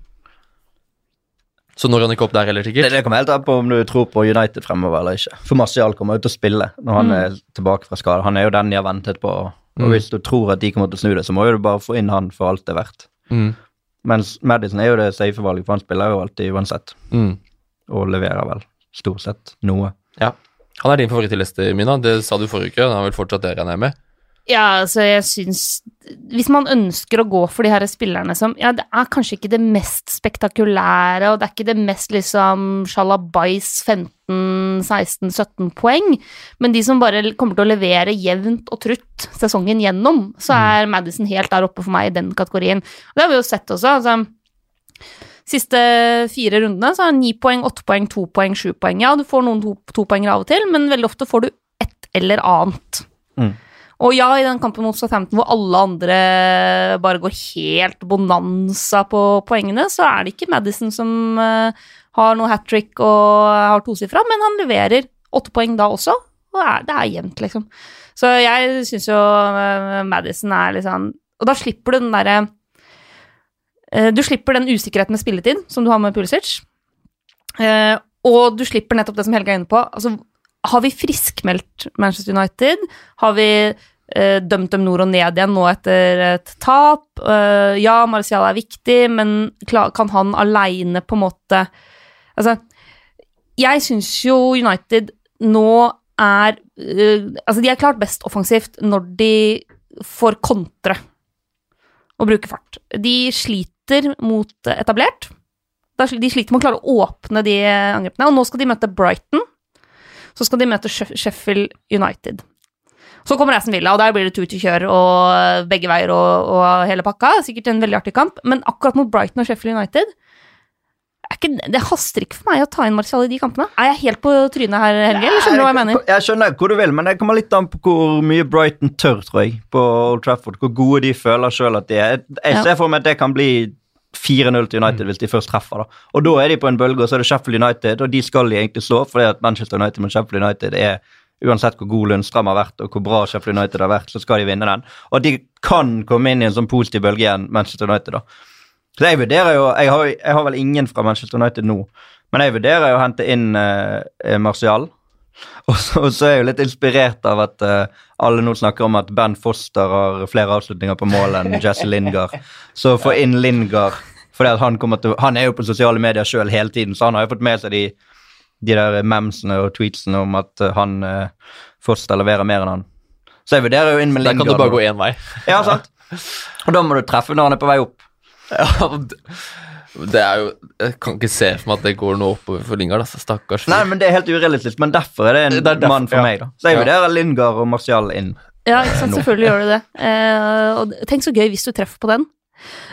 så når han ikke opp der heller, Det, det kommer helt an på om du tror på United fremover eller ikke. For Martial kommer jo til å spille når han Mm. er tilbake fra skade. Han er jo den de har ventet på. Og Mm. hvis du tror at de kommer til å snu det, så må jo du bare få inn han for alt det er verdt. Mm. Mens Madison er jo det safe valget, for han spiller jo alltid uansett. Mm. Og leverer vel stort sett noe. Ja. Han er din favoritt i Leicester, Mina. Det sa du forrige uke. Han er vel fortsatt der, regner jeg med. Ja, altså jeg syns Hvis man ønsker å gå for de her spillerne som Ja, det er kanskje ikke det mest spektakulære, og det er ikke det mest liksom sjalabais 15-16-17 poeng, men de som bare kommer til å levere jevnt og trutt sesongen gjennom, så er Madison helt der oppe for meg i den kategorien. Og det har vi jo sett også. altså Siste fire rundene så er det ni poeng, åtte poeng, to poeng, sju poeng. Ja, du får noen to, poenger av og til, men veldig ofte får du ett eller annet. Mm. Og ja, i den kampen mot Southampton hvor alle andre bare går helt bonanza på poengene, så er det ikke Madison som eh, har noe hat trick og har tosifra, men han leverer åtte poeng da også, og det er, jevnt, liksom. Så jeg syns jo eh, Madison er litt sånn Og da slipper du den derre eh, Du slipper den usikkerheten med spilletid som du har med Pulisic, og du slipper nettopp det som Helge er inne på. altså har vi friskmeldt Manchester United? Har vi eh, dømt dem nord og ned igjen nå etter et tap? Eh, ja, Marcial er viktig, men kan han aleine på en måte Altså, jeg syns jo United nå er eh, Altså, de er klart best offensivt når de får kontre og bruke fart. De sliter mot etablert. De sliter med å klare å åpne de angrepene, og nå skal de møte Brighton. Så skal de møte Sheffield United. Så kommer Aston Villa, og der blir det tur-til-kjør og begge veier og, og hele pakka. Sikkert en veldig artig kamp, men akkurat mot Brighton og Sheffield United ikke, Det haster ikke for meg å ta inn Martial i de kampene. Er jeg helt på trynet her, Helge? Eller skjønner du hva jeg mener? Jeg skjønner hvor du vil, men det kommer litt an på hvor mye Brighton tør, tror jeg, på Old Trafford. Hvor gode de føler sjøl at de er. Jeg ser for meg at det kan bli 4-0 til United hvis de først treffer. da. Og da er de på en bølge, og så er det Sheffield United, og de skal de egentlig slå, fordi at Manchester United mot Sheffield United er Uansett hvor god Lundstrøm har vært, og hvor bra Sheffield United har vært, så skal de vinne den. Og de kan komme inn i en sånn positiv bølge igjen, Manchester United, da. Så jeg vurderer jo Jeg har, jeg har vel ingen fra Manchester United nå, men jeg vurderer jo å hente inn eh, Martial. Og så, og så er jeg jo litt inspirert av at uh, alle nå snakker om at Ben Foster har flere avslutninger på mål enn Jesse Lingard. Så få inn Lingard for han, til, han er jo på sosiale medier sjøl hele tiden, så han har jo fått med seg de, de der memsene og tweetsene om at uh, han uh, Foster leverer mer enn han. Så jeg vurderer jo inn med Der Lingard. kan du bare gå én vei. Ja, sant. Og da må du treffe når han er på vei opp. Ja, det, er jo Jeg kan ikke se for meg at det går noe oppover for Lingard. Altså. Stakkars fyr. Nei, men Det er helt urealistisk, men derfor er det en Det er derfor, mann for ja. meg. da. Så jeg Ja. vurderer Lingard og Martial inn. Ja, ikke sant? Nå. selvfølgelig gjør du det. Eh, og tenk så gøy hvis du treffer på den.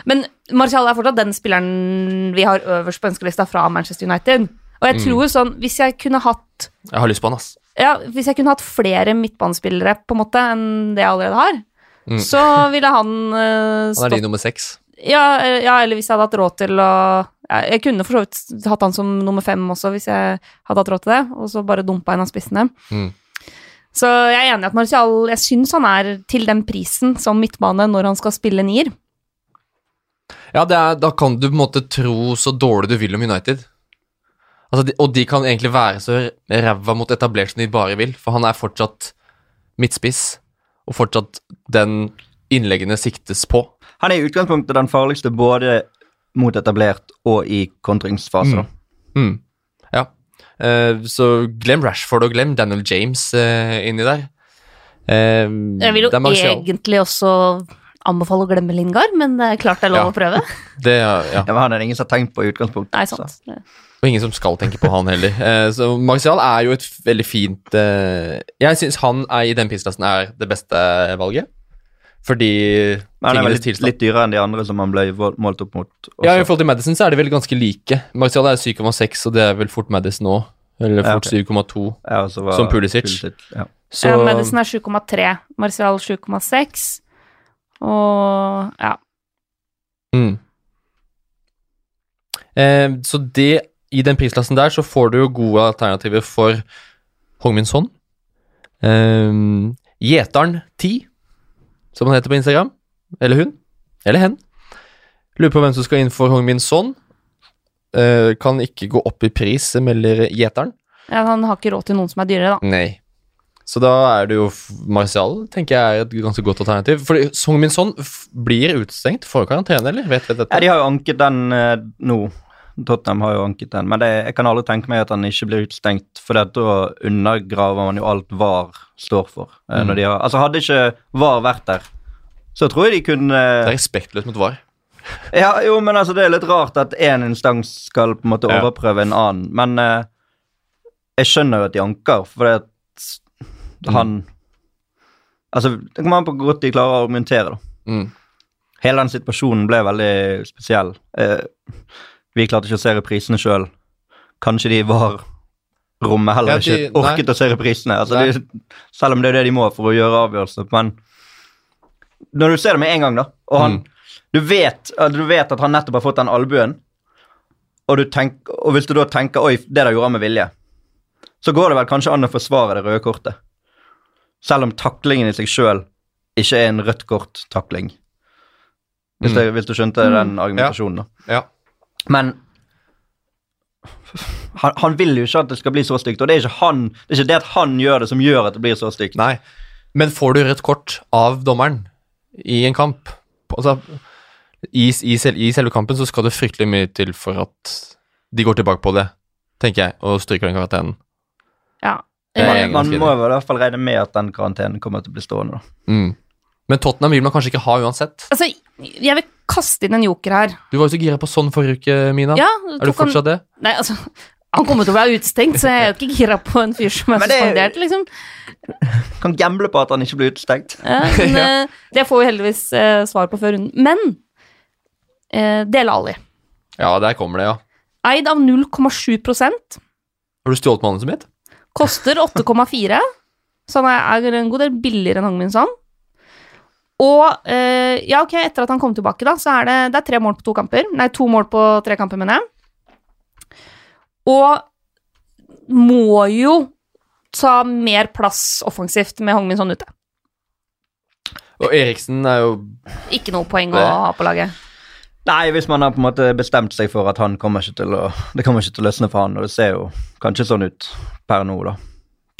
Men Martial er fortsatt den spilleren vi har øverst på ønskelista fra Manchester United. Og jeg tror sånn, hvis jeg kunne hatt Jeg har lyst på han, ass. ja, hvis jeg kunne hatt flere midtbanespillere på en måte enn det jeg allerede har, Mm. så ville han uh, Han er din nummer seks. Ja, eh, ja, eller hvis jeg hadde hatt råd til å Jeg kunne for så vidt hatt han som nummer fem også, hvis jeg hadde hatt råd til det, og så bare dumpa en av spissene. Mm. Så jeg er enig i at Martial Jeg syns han er til den prisen som midtbane når han skal spille nier. Ja, det er, da kan du på en måte tro så dårlig du vil om United. Altså, de, og de kan egentlig være så ræva mot etablert som de bare vil, for han er fortsatt midtspiss. og fortsatt den innleggene siktes på. Han er i utgangspunktet den farligste både mot etablert og i kontringsfase. Mm. Mm. Ja. Uh, så glem Rashford og glem Daniel James uh, inni der. Uh, Jeg vil jo egentlig også anbefale å glemme Lingard, men det er klart det er lov Ja. å prøve. Det, ja. Ja, men han er det ingen som har tenkt på i utgangspunktet. Nei, sant. Så. Og ingen som skal tenke på han heller. Eh, så Martial er jo et veldig fint Jeg syns han er i den prisklassen er det beste valget. Fordi Men han er tingenes litt, tilstand litt dyrere enn de andre som han ble målt opp mot. også. Ja, I forhold til Madison så er de vel ganske like. Martial er 7,6, og det er vel fort Madison òg. Eller Ja, fort 7,2. Ja, og så var som Pulisic. ja. Så Ja, Madison er 7,3, Martial 7,6, og ja. mm. eh, Så det I den prisklassen der så får du jo gode alternativer for Hongminson. Eh, Gjeteren 10, som han heter på Instagram. Eller hun. Eller hen. Lurer på hvem som skal inn for Hongmin Son. Eh, kan ikke gå opp i pris, melder Gjeteren. ja. Han har ikke råd til noen som er dyrere, da. Nei. Så da er det jo Marcial Martial, tenker jeg er et ganske godt alternativ. For Song Min Son blir utestengt for karantene, eller? Vet vet, dette? Ja, de har jo anket den eh, nå. Tottenham har jo anket den, men det, jeg kan aldri tenke meg at han ikke blir utestengt, for da undergraver man jo alt VAR står for. eh, Mm. Har, altså Hadde ikke VAR vært der, så tror jeg de kunne Det er respektløst mot VAR. Ja, jo, men altså, det er litt rart at én instans skal på en måte Ja. overprøve en annen, men eh, jeg skjønner jo at de anker, for det at han Altså, det kommer an på hvor godt de klarer å argumentere, da. Mm. Hele den situasjonen ble veldig spesiell. Eh, vi klarte ikke å se reprisene sjøl. Kanskje de var rommet heller Ja, de- ikke orket å se reprisene. Altså, de, selv om det er det de må for å gjøre avgjørelser. Men når du ser det med en gang, da, og han, Mm. du, vet, du vet at han nettopp har fått den albuen, og, du tenk, og hvis du da tenker 'oi, det der gjorde han med vilje', så går det vel kanskje an å forsvare det røde kortet. Selv om taklingen i seg sjøl ikke er en rødt kort-takling. Hvis, Mm. hvis du skjønte den argumentasjonen, da. Ja. Ja. Men han, han vil jo ikke at det skal bli så stygt, og det er ikke han Det er ikke det at han gjør det, som gjør at det blir så stygt. Nei. Men får du rødt kort av dommeren i en kamp Altså, i, i, sel, I selve kampen så skal det fryktelig mye til for at de går tilbake på det, tenker jeg, og stryker den karantenen. Ja. Jeg Man må i hvert fall regne med at den karantenen kommer til å bli stående. da. Mm. Men Tottenham vil man kanskje ikke ha uansett. Altså, jeg vil kaste inn en joker her. Du var jo så gira på sånn forrige uke, Mina. Ja, er du fortsatt det? Nei, altså Han kommer til å være utestengt, så jeg er jo ikke gira på en fyr som er suspendert, liksom. Kan gamble på at han ikke blir utestengt. Ja, men, ja. det får vi heldigvis eh, svar på før runden. Men eh, Dele Ali. Ja, der kommer det, ja. Eid av 0,7% Har du stjålet manuset mitt? Koster 8,4, så han er en god del billigere enn Hangmin Son. Og eh, ja, ok, etter at han kom tilbake, da, så er det, det er tre mål på to kamper. Nei, to mål på tre kamper, mener jeg. Og må jo ta mer plass offensivt med Hongmin sånn ute. Og Eriksen er jo Ikke noe poeng å ha på laget. Nei, hvis man har på en måte bestemt seg for at han kommer ikke til å Det kommer ikke til å løsne for han, og det ser jo kanskje sånn ut per nå, da.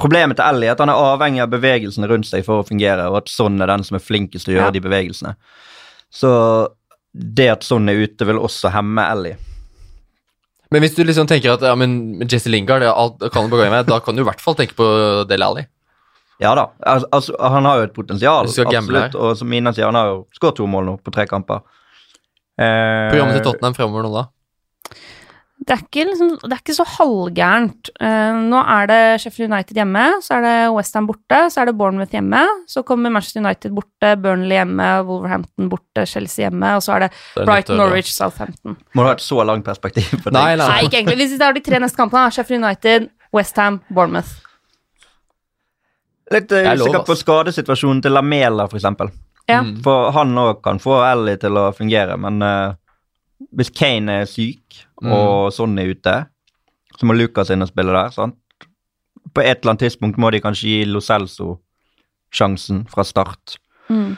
Problemet til Ellie er at han er avhengig av bevegelsene rundt seg for å fungere, og at sånn er den som er flinkest til å gjøre Ja. de bevegelsene. Så det at sånn er ute, vil også hemme Ellie. Men hvis du liksom tenker at ja, men Jesse Lingard alt, kan du bare gå med, da kan du i hvert fall tenke på Del Alli. Ja da, altså, han har jo et potensial, absolutt. Og som Mina sier, han har jo skåret to mål nå på tre kamper. Eh, Programmet til Tottenham fremover nå, da? Det er ikke, liksom, det er ikke så halvgærent. Uh, nå er det Sheffield United hjemme, så er det Westham borte, så er det Bournemouth hjemme. Så kommer Manchester United borte, Burnley hjemme, Wolverhampton borte, Chelsea hjemme, og så er det Det er Brighton. Norwich, Southampton. Må du ha et så langt perspektiv på det? Nei, nei. Nei, ikke egentlig. Hvis vi tar de tre neste kampene. Sheffield United, Westham, Bournemouth. Litt eh, Det er usikker på skadesituasjonen til Lamela, for eksempel. Ja. Mm. For han òg kan få Ellie til å fungere, men eh, hvis Kane er syk, Mm. og sånn er ute, så må Lucas inn og spille der, sant? På et eller annet tidspunkt må de kanskje gi Lo Celso sjansen fra start. Mm.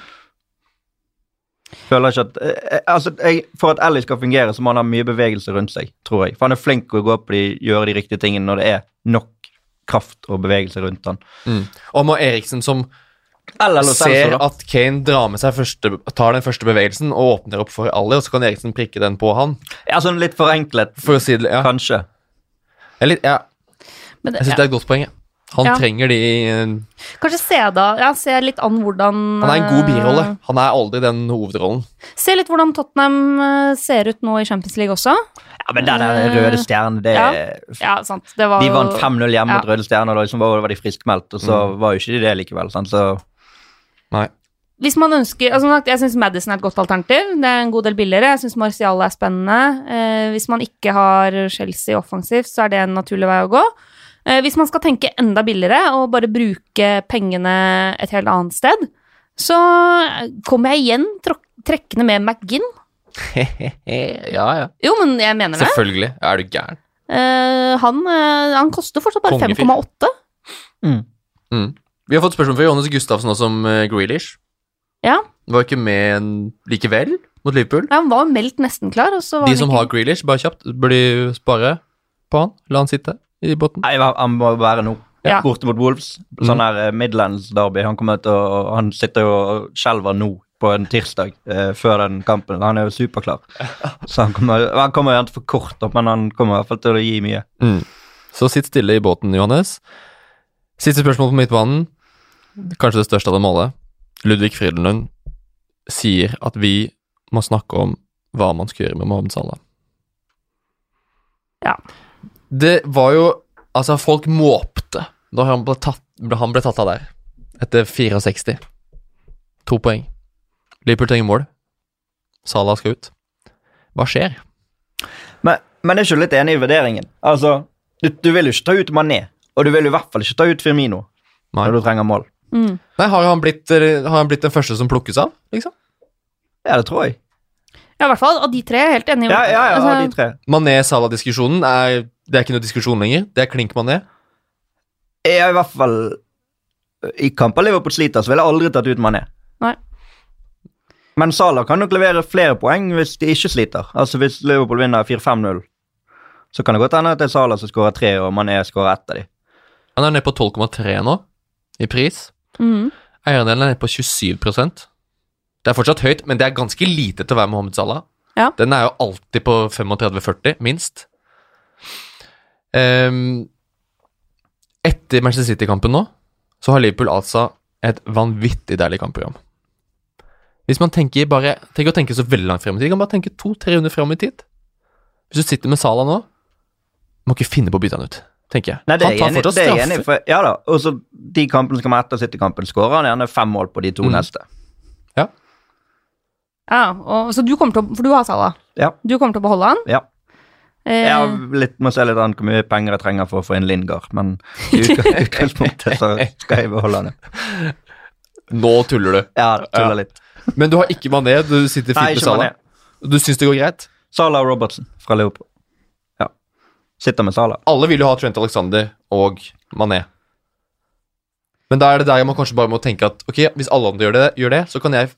Føler ikke at eh, eh, Altså, jeg, For at Ellie skal fungere, så må han ha mye bevegelse rundt seg, tror jeg. For han er flink til å gå opp og gjøre de riktige tingene når det er nok kraft og bevegelse rundt han. Mm. Og må Eriksen som ser at Kane drar med seg første, tar den første bevegelsen og åpner opp for Ali, og så kan Eriksen prikke den på han. Ja, sånn litt forenklet, For å si det, ja. kanskje. Jeg, er litt, ja, Men det, jeg syns det er et godt poeng. Han Ja. trenger de Han Kanskje se da Ja, se litt an hvordan er en god eh, birolle. Han er aldri den hovedrollen. Se litt hvordan Tottenham eh, ser ut nå i Champions League også. Ja, men den røde stjernen, det Ja. Ja, sant. Det var De vant 5-0 hjemme mot Røde Stjerne, og da liksom var, var de friskmeldt, og så Mm. var jo ikke de det likevel. Sant? Så. Hvis man ønsker altså, som sagt, Jeg syns Madison er et godt alternativ. Det er en god del billigere. Jeg syns Marcial er spennende. Eh, hvis man ikke har Chelsea offensivt, så er det en naturlig vei å gå. Eh, hvis man skal tenke enda billigere og bare bruke pengene et helt annet sted, så kommer jeg igjen trekkende med McGinn. ja, ja. Jo, men jeg mener det. Selvfølgelig. Er du gæren? Eh, han, eh, han koster fortsatt bare 5,8. Mm. Vi har fått spørsmål fra Johannes Gustavsen også om uh, Grealish. Ja. Var ikke med likevel mot Liverpool. Ja, han var meldt nesten klar, og så var De som ikke har Grealish, bare kjapt, bør de spare på han? La han sitte i båten? Nei, han må være nå. Ja. Borte mot Wolves. Mm. Sånn her eh, Midlands-derby. Han, han sitter jo og skjelver nå på en tirsdag eh, før den kampen. Han er jo superklar. Så han kommer, han kommer gjerne til for kort, opp, men han kommer i hvert fall til å gi mye. Mm. Så sitt stille i båten, Johannes. Siste spørsmål på midtbanen. Kanskje det største av dem alle. Ludvig Frydenlund sier at vi må snakke om hva man skal gjøre med Mohammed Salah. Ja. Det var jo Altså, folk måpte da han ble tatt, han ble tatt av der. Etter 64. To poeng. Liverpool trenger mål. Salah skal ut. Hva skjer? Men, men er ikke litt enig i vurderingen? Altså, du, du vil jo ikke ta ut Mané, og du vil jo i hvert fall ikke ta ut Firmino Nei. når du trenger mål. Mm. Nei, har han, blitt, har han blitt den første som plukkes av, liksom? Ja, det tror jeg. Ja, i hvert fall av de tre. Jeg er helt enig. Ja, ja, ja, Altså, de tre. Mané-Sala-diskusjonen er Det er ikke noe diskusjon lenger. Det er klink Mané. Jeg er i hvert fall I kamper Liverpool sliter, så ville jeg aldri tatt ut Mané. Nei. Men Salah kan nok levere flere poeng hvis de ikke sliter. Altså Hvis Liverpool vinner 4-5-0, så kan det godt hende at det er Salah som skårer tre, og Mané skårer ett av de. Han er nede på 12,3 nå, i pris. Mhm. Eierandelen er nede på 27 Det er fortsatt høyt, men det er ganske lite til å være Mohammed Salah. Ja. Den er jo alltid på 35-40, minst. Um, etter Manchester City-kampen nå, så har Liverpool altså et vanvittig deilig kampprogram. Hvis man tenker bare Tenk å tenke så veldig langt frem i tid, kan bare tenke to-tre runder frem i tid. Hvis du sitter med Salah nå, må ikke finne på å bytte han ut, tenker jeg. Nei, det er han tar fortsatt det er enig straffe. for- Ja da. Og så de kampene som kommer etter City-kampen, skårer han gjerne fem mål på de to Mm. neste. Ja, ja og, så du kommer til å For du har Salah. Ja. Du kommer til å beholde han. Ja. Eh, Jeg har litt, må se litt an hvor mye penger jeg trenger for å få inn Lingard, men i utg- utgangspunktet så skal jeg beholde han. ja. Nå tuller du. Ja, tuller Ja. litt. Men du har ikke Mané, du sitter fint Nei, med Salah. Du syns det går greit? Salah og Robertson fra Liverpool. Ja. Sitter med Salah. Alle vil jo ha Trent Alexander og Mané. Men da er det der man kanskje bare må tenke at ok, hvis alle andre gjør det, gjør det så kan jeg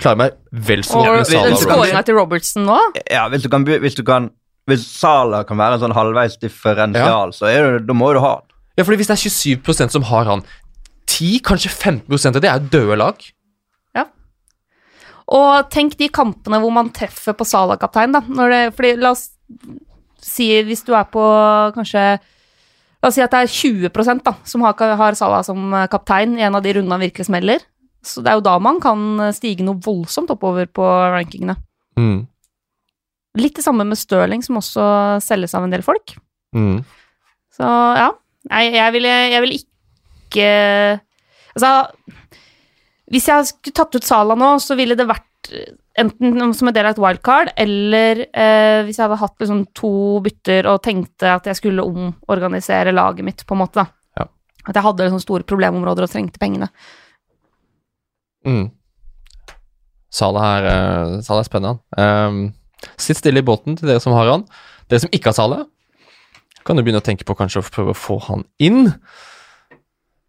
klare meg vel så godt med Salah. den og skåringa til Robertson nå Ja, hvis du kan, hvis du kan Hvis Salah kan være en sånn halvveis differensial, så er det, da må du ha han. Ja, fordi hvis det er 27% som har han, 10, kanskje 15% av det er døde lag. Ja. Og tenk de kampene hvor man treffer på Salah-kaptein, da. Når det, fordi la oss si hvis du er på kanskje La oss si at det er 20% da, som har, har Salah som eh, kaptein i en av de rundene han virkelig smeller. Så det er jo da man kan stige noe voldsomt oppover på rankingene. Mm. Litt det samme med Stirling, som også selges av en del folk. Mm. Så ja. Nei, jeg ville, jeg ville ikke Altså Hvis jeg skulle tatt ut Sala nå, så ville det vært eh, enten som en del av et wildcard, eller eh, hvis jeg hadde hatt liksom to bytter og tenkte at jeg skulle omorganisere laget mitt, på en måte. Ja. At jeg hadde liksom store problemområder og trengte pengene. Mm. Salah er, eh, Salah er spennende. Um, sitt stille i båten til dere som har han. Dere som ikke har Salah, kan jo begynne å tenke på kanskje å prøve å få han inn.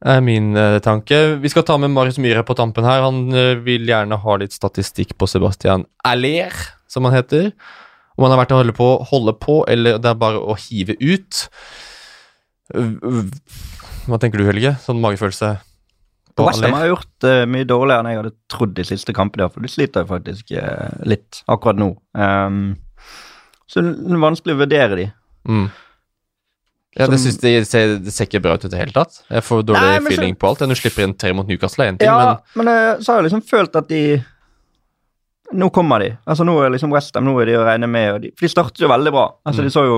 Er min uh, tanke. Vi skal ta med Marius Myhre på tampen her. Han uh, vil gjerne ha litt statistikk på Sebastian Aller, som han heter. Om han har vært å holde på, holde på, eller det er bare å hive ut. Uh, Hva tenker du, Helge? Sånn magefølelse på Westham har gjort eh, mye dårligere enn jeg hadde trodd de siste kampene. For de sliter faktisk litt akkurat nå. Um, så det er vanskelig å vurdere de. Mm. Ja, det synes de ser, det ser ikke bra ut i det hele tatt. Jeg får dårlig Nei, feeling så- på alt. Nå slipper inn tre mot Newcastle en ting, Ja, men, men så har jeg liksom følt at de Nå kommer de. Altså Nå er liksom Westham nå er de å regne med. De, for de startet jo veldig bra. Altså Mm. De så jo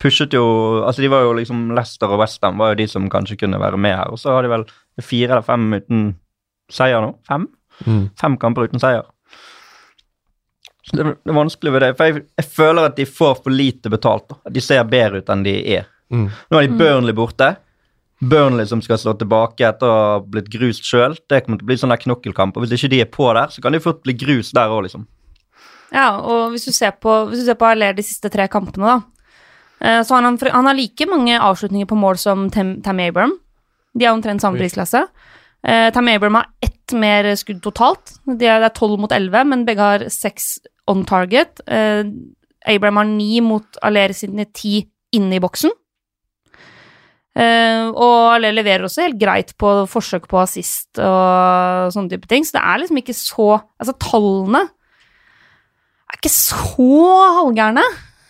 Pushet jo Altså De var jo liksom Leicester og Westham var jo de som kanskje kunne være med her. Og så har de vel fire eller fem uten seier nå. Fem? mm. Fem kamper uten seier. Det, er vanskelig ved det. For jeg, jeg føler at de får for lite betalt. da. De ser bedre ut enn de er. Mm. Nå er de Burnley borte. Burnley som skal slå tilbake etter å ha blitt grust sjøl. Det kommer til å bli sånn der knokkelkamp. Og hvis ikke de er på der, så kan de fort bli grust der òg, liksom. Ja, og hvis du ser på, hvis du ser på Aller de siste tre kampene, da, eh, så har han, han har like mange avslutninger på mål som Tam, Tam Abram. De er omtrent samme prisklasse. Eh, Tam Abram har mer skudd totalt. De det er tolv mot elleve, men begge har seks on target. Eh, Abram har ni mot Aller sine ti inne i boksen. Eh, og Aller leverer også helt greit på forsøk på assist og sånne type ting, så det er liksom ikke så Altså, tallene er ikke så halvgærne.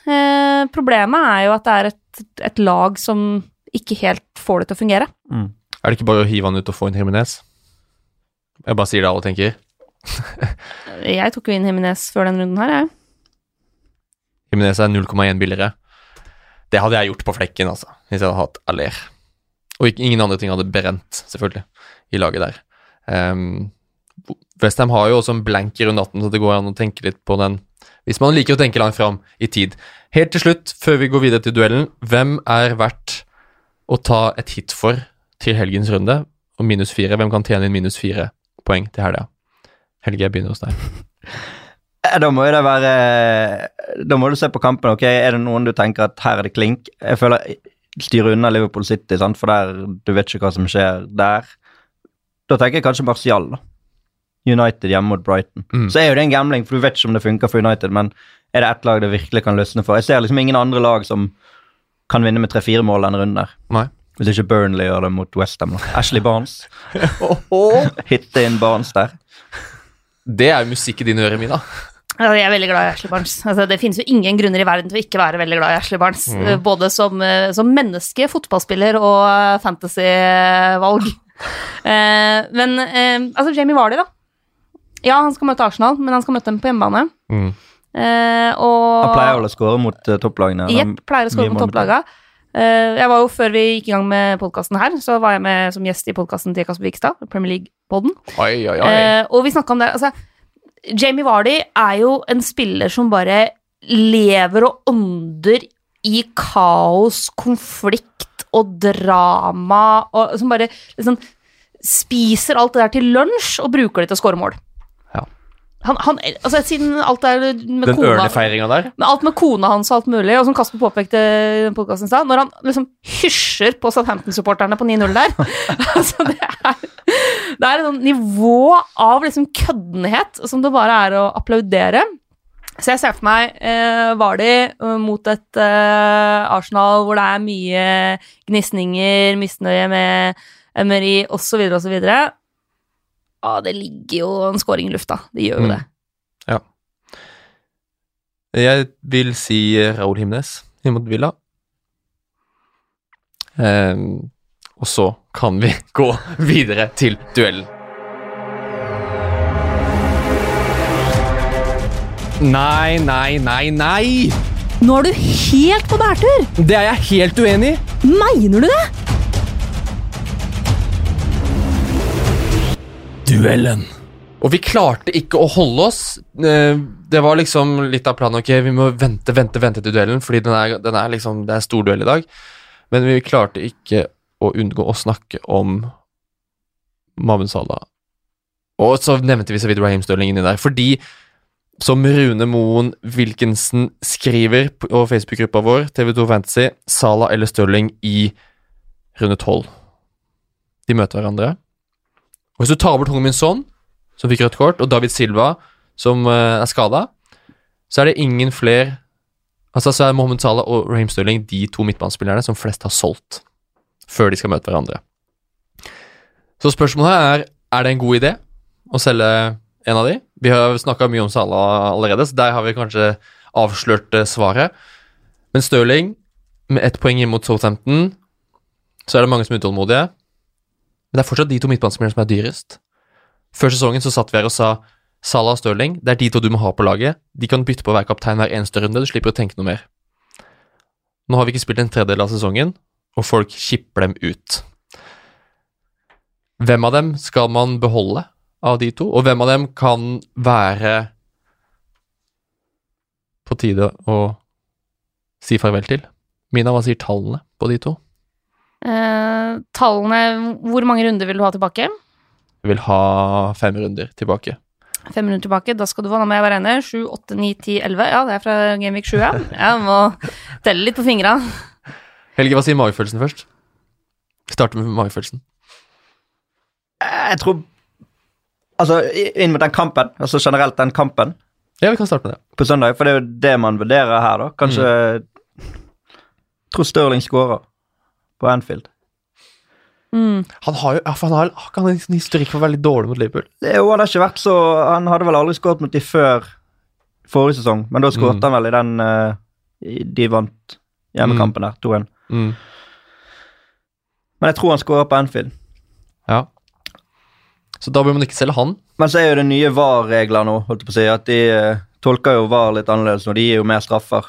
Eh, problemet er jo at det er et, et lag som ikke helt får det til å fungere. Er det ikke bare å hive han ut og få inn Jimenez? Jeg bare sier det alle tenker. Jeg tok jo inn Jimenez før den runden her, jeg. Jimenez er 0,1 billigere. Det hadde jeg gjort på flekken, altså, hvis jeg hadde hatt Aller. Og ingen andre ting hadde brent, selvfølgelig, i laget der. Um, Westham har jo også en blank i runde 18, så det går an å tenke litt på den hvis man liker å tenke langt fram i tid. Helt til slutt, før vi går videre til duellen, hvem er verdt å ta et hit for til helgens runde? Og minus fire, hvem kan tjene inn minus fire poeng til helga? Helge, jeg begynner hos deg. Eh, Da må jo det være Da må du se på kampen. ok, Er det noen du tenker at her er det klink? Jeg føler Styre unna Liverpool City, sant? for der, du vet ikke hva som skjer der. Da tenker jeg kanskje Martial. da. United hjemme mot Brighton. Mm. Så er jo det en gambling, for du vet ikke om det funker for United, men er det ett lag det virkelig kan løsne for? Jeg ser liksom ingen andre lag som kan vinne med tre-fire mål denne runden der. Nei. Hvis ikke Burnley gjør det mot Westham. Ashley Barnes. Hitte inn Barnes der. Det er jo musikk i dine ører, Mina. Ja, Jeg er veldig glad i Ashley Barnes. Altså, det finnes jo ingen grunner i verden til å ikke være veldig glad i Ashley Barnes. Mm. Både som, eh, som menneske, fotballspiller og eh, fantasyvalg. Eh, men eh, altså, Jamie Vardy, da. Ja, han skal møte Arsenal, men han skal møte dem på hjemmebane. Mm. Eh, og Han pleier å skåre mot topplagene. Jepp, pleier å skåre mot mål. Eh, jeg var jo, Før vi gikk i gang med podkasten her, så var jeg med som gjest i podkasten til Kasper Vikstad, Premier League-podden. Eh, og vi snakka om det. Altså, Jamie Vardy er jo en spiller som bare lever og ånder i kaos, konflikt og drama, og som bare liksom spiser alt det der til lunsj og bruker det til å score mål. Han, han, altså, siden alt er med Den kona der. alt med kona hans og alt mulig, og som Kasper påpekte i den podcasten i stad, når han liksom hysjer på Southampton-supporterne på 9-0 der altså det, er, det er et nivå av liksom køddenhet som det bare er å applaudere. Så jeg ser for meg eh, Vardy eh, mot et eh, Arsenal hvor det er mye gnisninger, misnøye med Emery osv. osv. Ja, det ligger jo en scoring i lufta. Det gjør jo Mm. det. Jeg vil si Raúl Himnes imot Villa. Um, og så kan vi gå videre til duellen. Nei, nei, nei, nei! Nå er du helt på bærtur! Det er jeg helt uenig i! Mener du det? Duellen. Og vi klarte ikke å holde oss. Eh, Det var liksom litt av planen. Ok, vi må vente, vente, vente til duellen, fordi den er, den er liksom, det er stor duell i dag. Men vi klarte ikke å unngå å snakke om Mahmoud Salah. Og så nevnte vi så vidt Raheem Stirling inni der. Fordi, som Rune Moen Wilkinson skriver på Facebook-gruppa vår, TV2 Fantasy, Salah eller Stirling i runde 12. De møter hverandre. Og hvis du tar bort Hong Min Son, som fikk rødt kort, og David Silva, som eh, er skada, så er det ingen flere Altså så er Mohammed Salah og Raheem Sterling de to midtbanespillerne som flest har solgt før de skal møte hverandre. Så spørsmålet er er det en god idé å selge en av de. Vi har snakka mye om Salah allerede, så der har vi kanskje avslørt eh, svaret. Men Stirling, med ett poeng imot Southampton, så er det mange som er utålmodige. Men det er fortsatt de to midtbanespillerne som er dyrest. Før sesongen så satt vi her og sa Salah og Stirling, det er de to du må ha på laget. De kan bytte på å være kaptein hver eneste runde, du slipper å tenke noe mer. Nå har vi ikke spilt en tredjedel av sesongen, og folk kipper dem ut. Hvem av dem skal man beholde av de to, og hvem av dem kan være på tide å si farvel til? Mina, hva sier tallene på de to? Eh, tallene Hvor mange runder vil du ha tilbake? Jeg vil ha fem runder tilbake. Fem runder tilbake. Da skal du få, nå må jeg bare regne, 7, 8, 9, 10, 11. Ja, det er fra Gameweek 7, ja. Jeg må telle litt på fingra. Helge, hva sier magefølelsen først? Vi starter med magefølelsen. Jeg tror Altså, inn mot den kampen, altså generelt den kampen Ja, vi kan starte med det. på søndag, for det er jo det man vurderer her, da. Kanskje Jeg tror Stirling skårer på Anfield. Mm. Han har jo han har, han har en historikk for å være litt dårlig mot Liverpool. Det, jo, han har ikke vært så Han hadde vel aldri skåret mot de før forrige sesong, men da skåret Mm. han vel i den uh, De vant hjemmekampen der, 2-1. Mm. Men jeg tror han skårer på Anfield. Ja. Så da bør man ikke selge han. Men så er jo det nye VAR-regler nå, holdt jeg på å si, at de uh, tolker jo VAR litt annerledes og De gir jo mer straffer.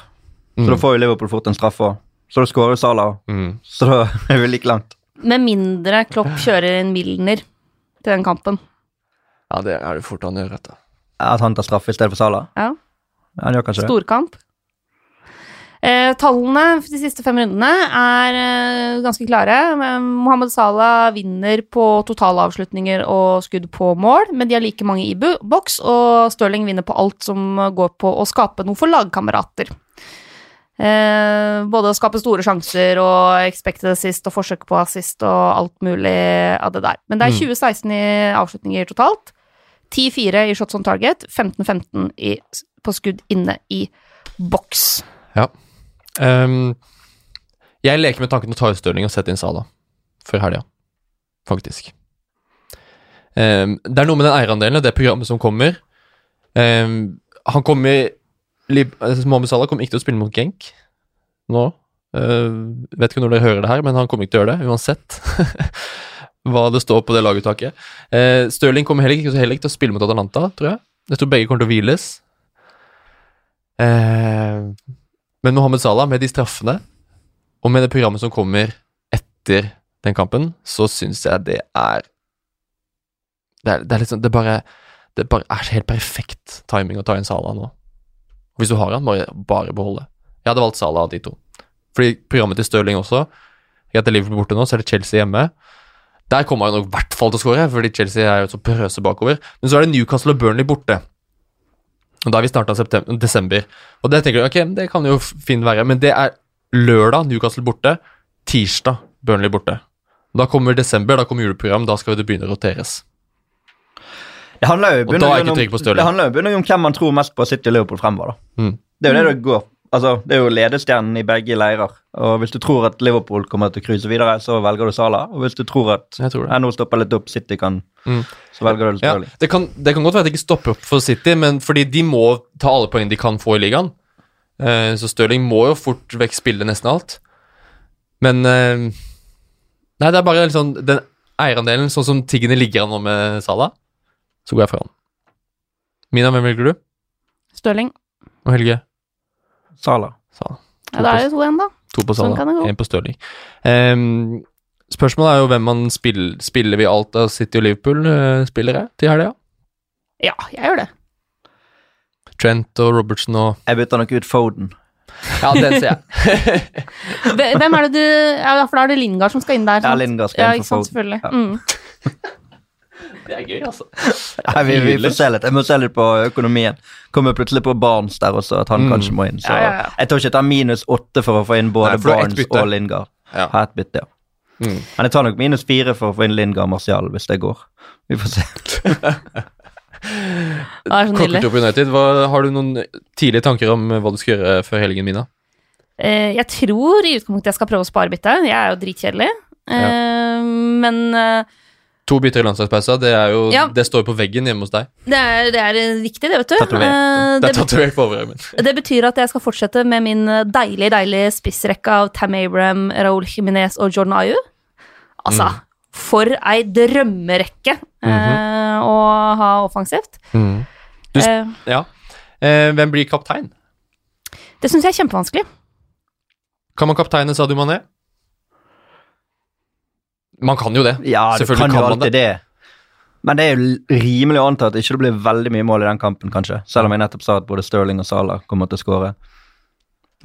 Så da får jo Liverpool fort en straffe òg. Så da skårer Salah, Mm. så da er vi like langt. Med mindre Klopp kjører en Milner til den kampen. Ja, det er det fort han gjør, vet du. At han tar straffe i stedet for Salah. Ja. ja Han gjør kanskje. Storkamp. Eh, tallene for de siste fem rundene er eh, ganske klare. Mohammed Salah vinner på totalavslutninger og skudd på mål, men de har like mange i boks, og Stirling vinner på alt som går på å skape noe for lagkamerater. Eh, både å skape store sjanser og expected assist og forsøk på assist og alt mulig av det der. Men det er Mm. 2016 i avslutninger totalt. 10-4 i shots on target, 15-15 på skudd inne i boks. Ehm, jeg leker med tanken å ta ut Stirling og sette inn Sala før helga, faktisk. Um, det er noe med den eierandelen det programmet som kommer. Um, han kommer Mohammed Salah kommer ikke til å spille mot Genk nå. Uh, vet ikke når dere hører det her, men han kommer ikke til å gjøre det, uansett hva det står på det laguttaket. Uh, Stirling kommer heller ikke, heller ikke til å spille mot Atalanta, tror jeg. Jeg tror begge kommer til å hviles. Uh, men Mohammed Salah, med de straffene, og med det programmet som kommer etter den kampen, så syns jeg det er Det er, det er liksom Det bare Det bare er helt perfekt timing å ta inn Salah nå. Hvis du har han, bare, bare beholde. Jeg hadde valgt Salah av de to. Fordi programmet til Stirling også Etter Liverpool borte nå, så er det Chelsea hjemme. Der kommer han i hvert fall til å skåre, fordi Chelsea er jo så prøse bakover. Men så er det Newcastle og Burnley borte. Og Da er vi starta av desember. Og det tenker du, ok, det kan jo fint være, men det er lørdag Newcastle borte, tirsdag Burnley borte. Da kommer desember, da kommer juleprogram, da skal det begynne å roteres. Det handler jo i bunn om, hvem man tror mest på City og Liverpool fremover. da. Mm. Det er jo det det går. Altså, Det er jo ledestjernen i begge leirer. Og Hvis du tror at Liverpool kommer til å cruise videre, så velger du Sala. Og hvis du tror at Jeg tror det. nå stopper litt opp, City kan, Mm. så velger du Ja, det, kan, det kan godt være at det ikke stopper opp for City, men fordi de må ta alle poeng de kan få i ligaen. Eh, så Stirling må jo fort vekk spille nesten alt. Men eh, Nei, det er bare liksom den eierandelen, sånn som tiggene ligger an nå med Salah, så går jeg foran. Mina, hvem velger du? Stirling. Og Helge? Sala. Salah. Ja, da er det to igjen, da. To på Sånn Salah, kan én på Stirling. Um, spørsmålet er jo hvem man spiller Spiller vi alt av City og Liverpool-spillere til helga? Ja, jeg gjør det. Trent og Robertson og Jeg bytter nok ut Foden. Ja, den ser jeg. Hvem er det du Ja, for da er det Lingard som skal inn der. Ja, sant? Lingard skal Ja, inn ikke for sant, Foden. selvfølgelig. Ja. Mm. Det er gøy, altså. Nei, vi, vi får se litt. Jeg må se litt på økonomien. Kommer plutselig på Barnes der også, at han Mm. kanskje må inn. Så Ja, ja, ja. jeg tør ikke ta minus åtte for å få inn både Nei, Barnes og Lingard. Ja. Ha et bytte, ja. Mm. Men jeg tar nok minus fire for å få inn Lingard og Martial, hvis det går. Vi får se. Klokkertro United, hva, har du noen tidlige tanker om hva du skal gjøre før helgen, Mina? Eh, jeg tror i utgangspunktet jeg skal prøve å spare bytte. Jeg er jo dritkjedelig. Eh, Men eh, To bytter i landslagspausa, det, jo, Ja. det står jo på veggen hjemme hos deg. Det er, det er viktig, det, vet du. Tatovert. Eh, Det det, er tatovert på overarmen. det betyr at jeg skal fortsette med min eh, deilige, deilige spissrekke av Tam Abraham, Raúl Jiminez og Jordan Ayu. Altså, Mm. for ei drømmerekke Mhm. eh, å ha offensivt. Du sp- Eh, Ja. Eh, hvem blir kaptein? det syns jeg er kjempevanskelig. Kan man kapteine Sadio Mané? Man kan jo det. Ja, du Selvfølgelig kan jo kan man det. det. Men det er jo rimelig å anta at det ikke blir veldig mye mål i den kampen, kanskje. Selv om jeg nettopp sa at både Sterling og Salah kommer til å skåre.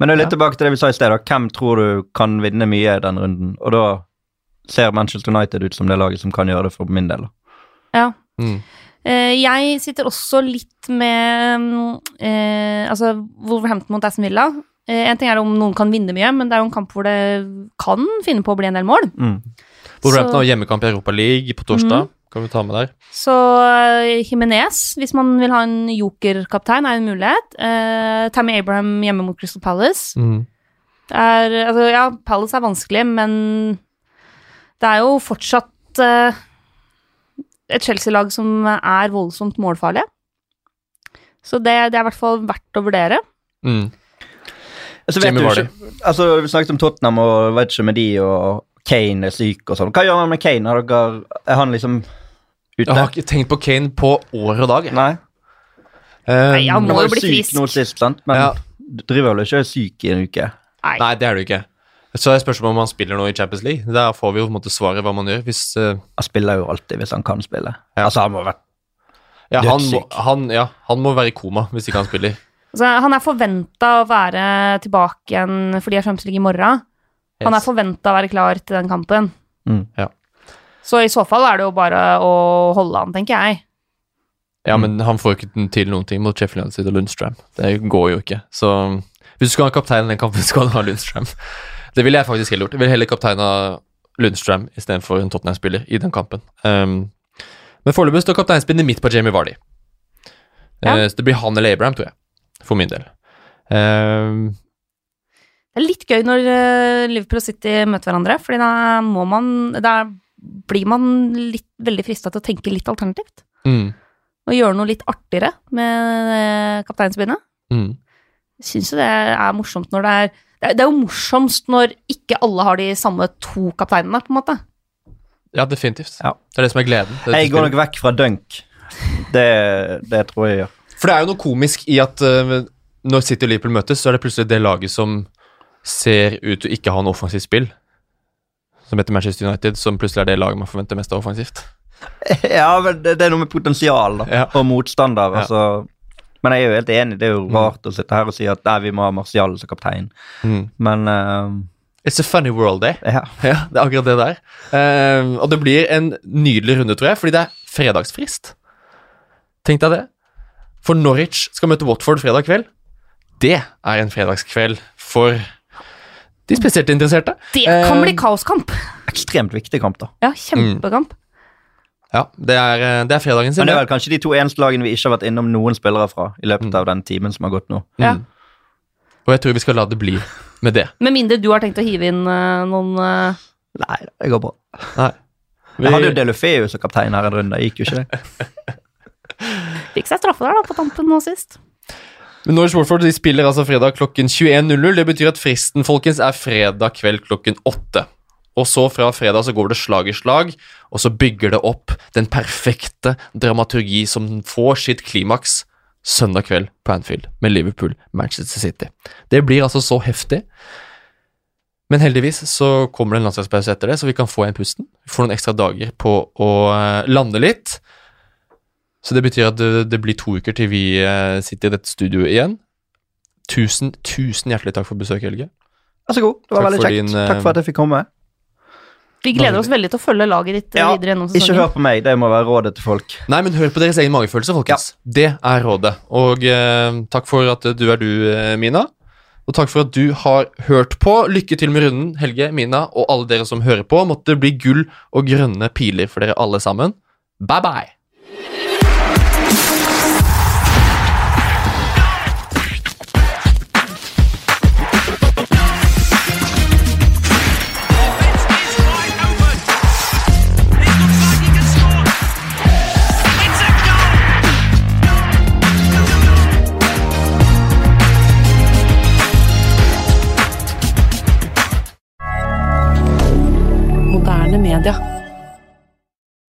Men det er litt Ja. tilbake til det vi sa i sted. da. Hvem tror du kan vinne mye i den runden? Og da ser Manchester United ut som det laget som kan gjøre det for min del. Ja. Mm. Eh, jeg sitter også litt med eh, Altså, Wolverhampton mot Aston Villa. Eh, en ting er om noen kan vinne mye, men det er jo en kamp hvor det kan finne på å bli en del mål. Mm. Wolverhampton har hjemmekamp i Europa League på torsdag. Mm. Kan vi ta med der? Så eh, Jimenez, hvis man vil ha en jokerkaptein, er en mulighet. Uh, Tammy Abraham hjemme mot Crystal Palace. Mm. Det er, altså, ja, Palace er vanskelig, men det er jo fortsatt uh, et Chelsea-lag som er voldsomt målfarlige. Så det, det er i hvert fall verdt å vurdere. Mm. Altså, vet du Vardy. ikke, altså Vi snakket om Tottenham og vet ikke med de, og Kane er syk og sånn. Hva gjør man med Kane? Har dere, er han liksom ute? Jeg har ikke tenkt på Kane på år og dag. Nei. Eh, Nei, han Han må jo bli syk frisk. nå sist, sant? Men Ja. du driver vel ikke og er syk i en uke? Nei. Nei, det er du ikke. Så er spørsmålet om han spiller nå i Champions League. Der får vi jo på en måte svaret hva man gjør. Hvis, uh... Han spiller jo alltid hvis han kan spille. Ja. Altså, han må være ja, han, han, ja, han må være i koma hvis ikke han spiller. Altså, han er forventa å være tilbake igjen fordi jeg er Champions League i morgen. Han er forventa å være klar til den kampen. Mm. Ja. Så i så fall er det jo bare å holde han, tenker jeg. Ja, men han får jo ikke til noen ting mot Sheffield United og Lundstrøm. Det går jo ikke. Så hvis du skal ha kaptein i den kampen, skal du ha Lundstrøm. Det ville jeg faktisk heller gjort. Jeg ville heller kapteina Lundstrøm istedenfor en Tottenham-spiller i den kampen. Um, men foreløpig står kapteinspinnet midt på Jamie Vardy. Ja. Uh, så det blir han eller Abraham, tror jeg. For min del. Um, Det er litt gøy når eh, Liverpool og City møter hverandre, fordi da må man Da blir man litt, veldig frista til å tenke litt alternativt. mm, Og gjøre noe litt artigere med kapteinsbindet. kapteinspinnet. mm. Syns jo det er morsomt når det er det er- jo morsomst når ikke alle har de samme to kapteinene, på en måte. Ja, definitivt. Ja. Det er det som er gleden. Det er Jeg går nok vekk fra dunk. Det, det tror jeg gjør. For det er jo noe komisk i at uh, når City og Liverpool møtes, så er det plutselig det laget som ser ut til å ikke ha noe offensivt spill, som heter Manchester United, som plutselig er det laget man forventer mest av offensivt. Ja, men det, det er noe med potensial da, Ja. og motstander. Ja. Altså. Men jeg er jo helt enig. Det er jo rart å sitte her og si at nei, vi må ha Martial som kaptein. Men uh, It's a funny world, eh? ja. Ja, det er akkurat det der. Eh, og det blir en nydelig runde, tror jeg, fordi det er fredagsfrist. Tenk deg det. For Norwich skal møte Watford fredag kveld. Det er en fredagskveld for de spesielt interesserte. Det kan Eh, bli kaoskamp! Ekstremt viktig kamp, da. Ja, kjempekamp. Ja, det er, eh, det er fredagen sin. Men det er vel kanskje de to eneste lagene vi ikke har vært innom noen spillere fra i løpet av den timen som har gått nå. Ja. Mm. Og jeg tror vi skal la det bli med det. Med mindre du har tenkt å hive inn uh, noen uh, Nei, det går bra. Nei. Jeg hadde jo Delofeu som kaptein her en runde. det Gikk jo ikke det. Fikk seg straffe der, da, på tampen nå sist. Men Norwich Watford de spiller altså fredag klokken 21.00. Det betyr at fristen folkens, er fredag kveld klokken åtte. Og så fra fredag så går det slag i slag, og så bygger det opp den perfekte dramaturgi som får sitt klimaks søndag kveld på Anfield med Liverpool Manchester City. Det blir altså så heftig. Men heldigvis så kommer det en landslagspause etter det, så vi kan få en pusten. Vi får noen ekstra dager på å eh, lande litt. Så det betyr at det, det blir to uker til vi eh, sitter i dette studioet igjen. Tusen, tusen hjertelig takk for besøket, Helge. Vær så god. Det var Takk veldig kjekt. din, eh, Takk for at jeg fikk komme. Vi gleder oss veldig til å følge laget ditt eh, Ja, videre gjennom Ikke hør på meg, det må være rådet til folk. Nei, men hør på deres egen magefølelse, folkens. Det er rådet. Og eh, takk for at du er du, Mina. Og takk for at du har hørt på. Lykke til med runden, Helge, Mina og alle dere som hører på. Måtte det bli gull og grønne piler for dere alle sammen. Bye, bye.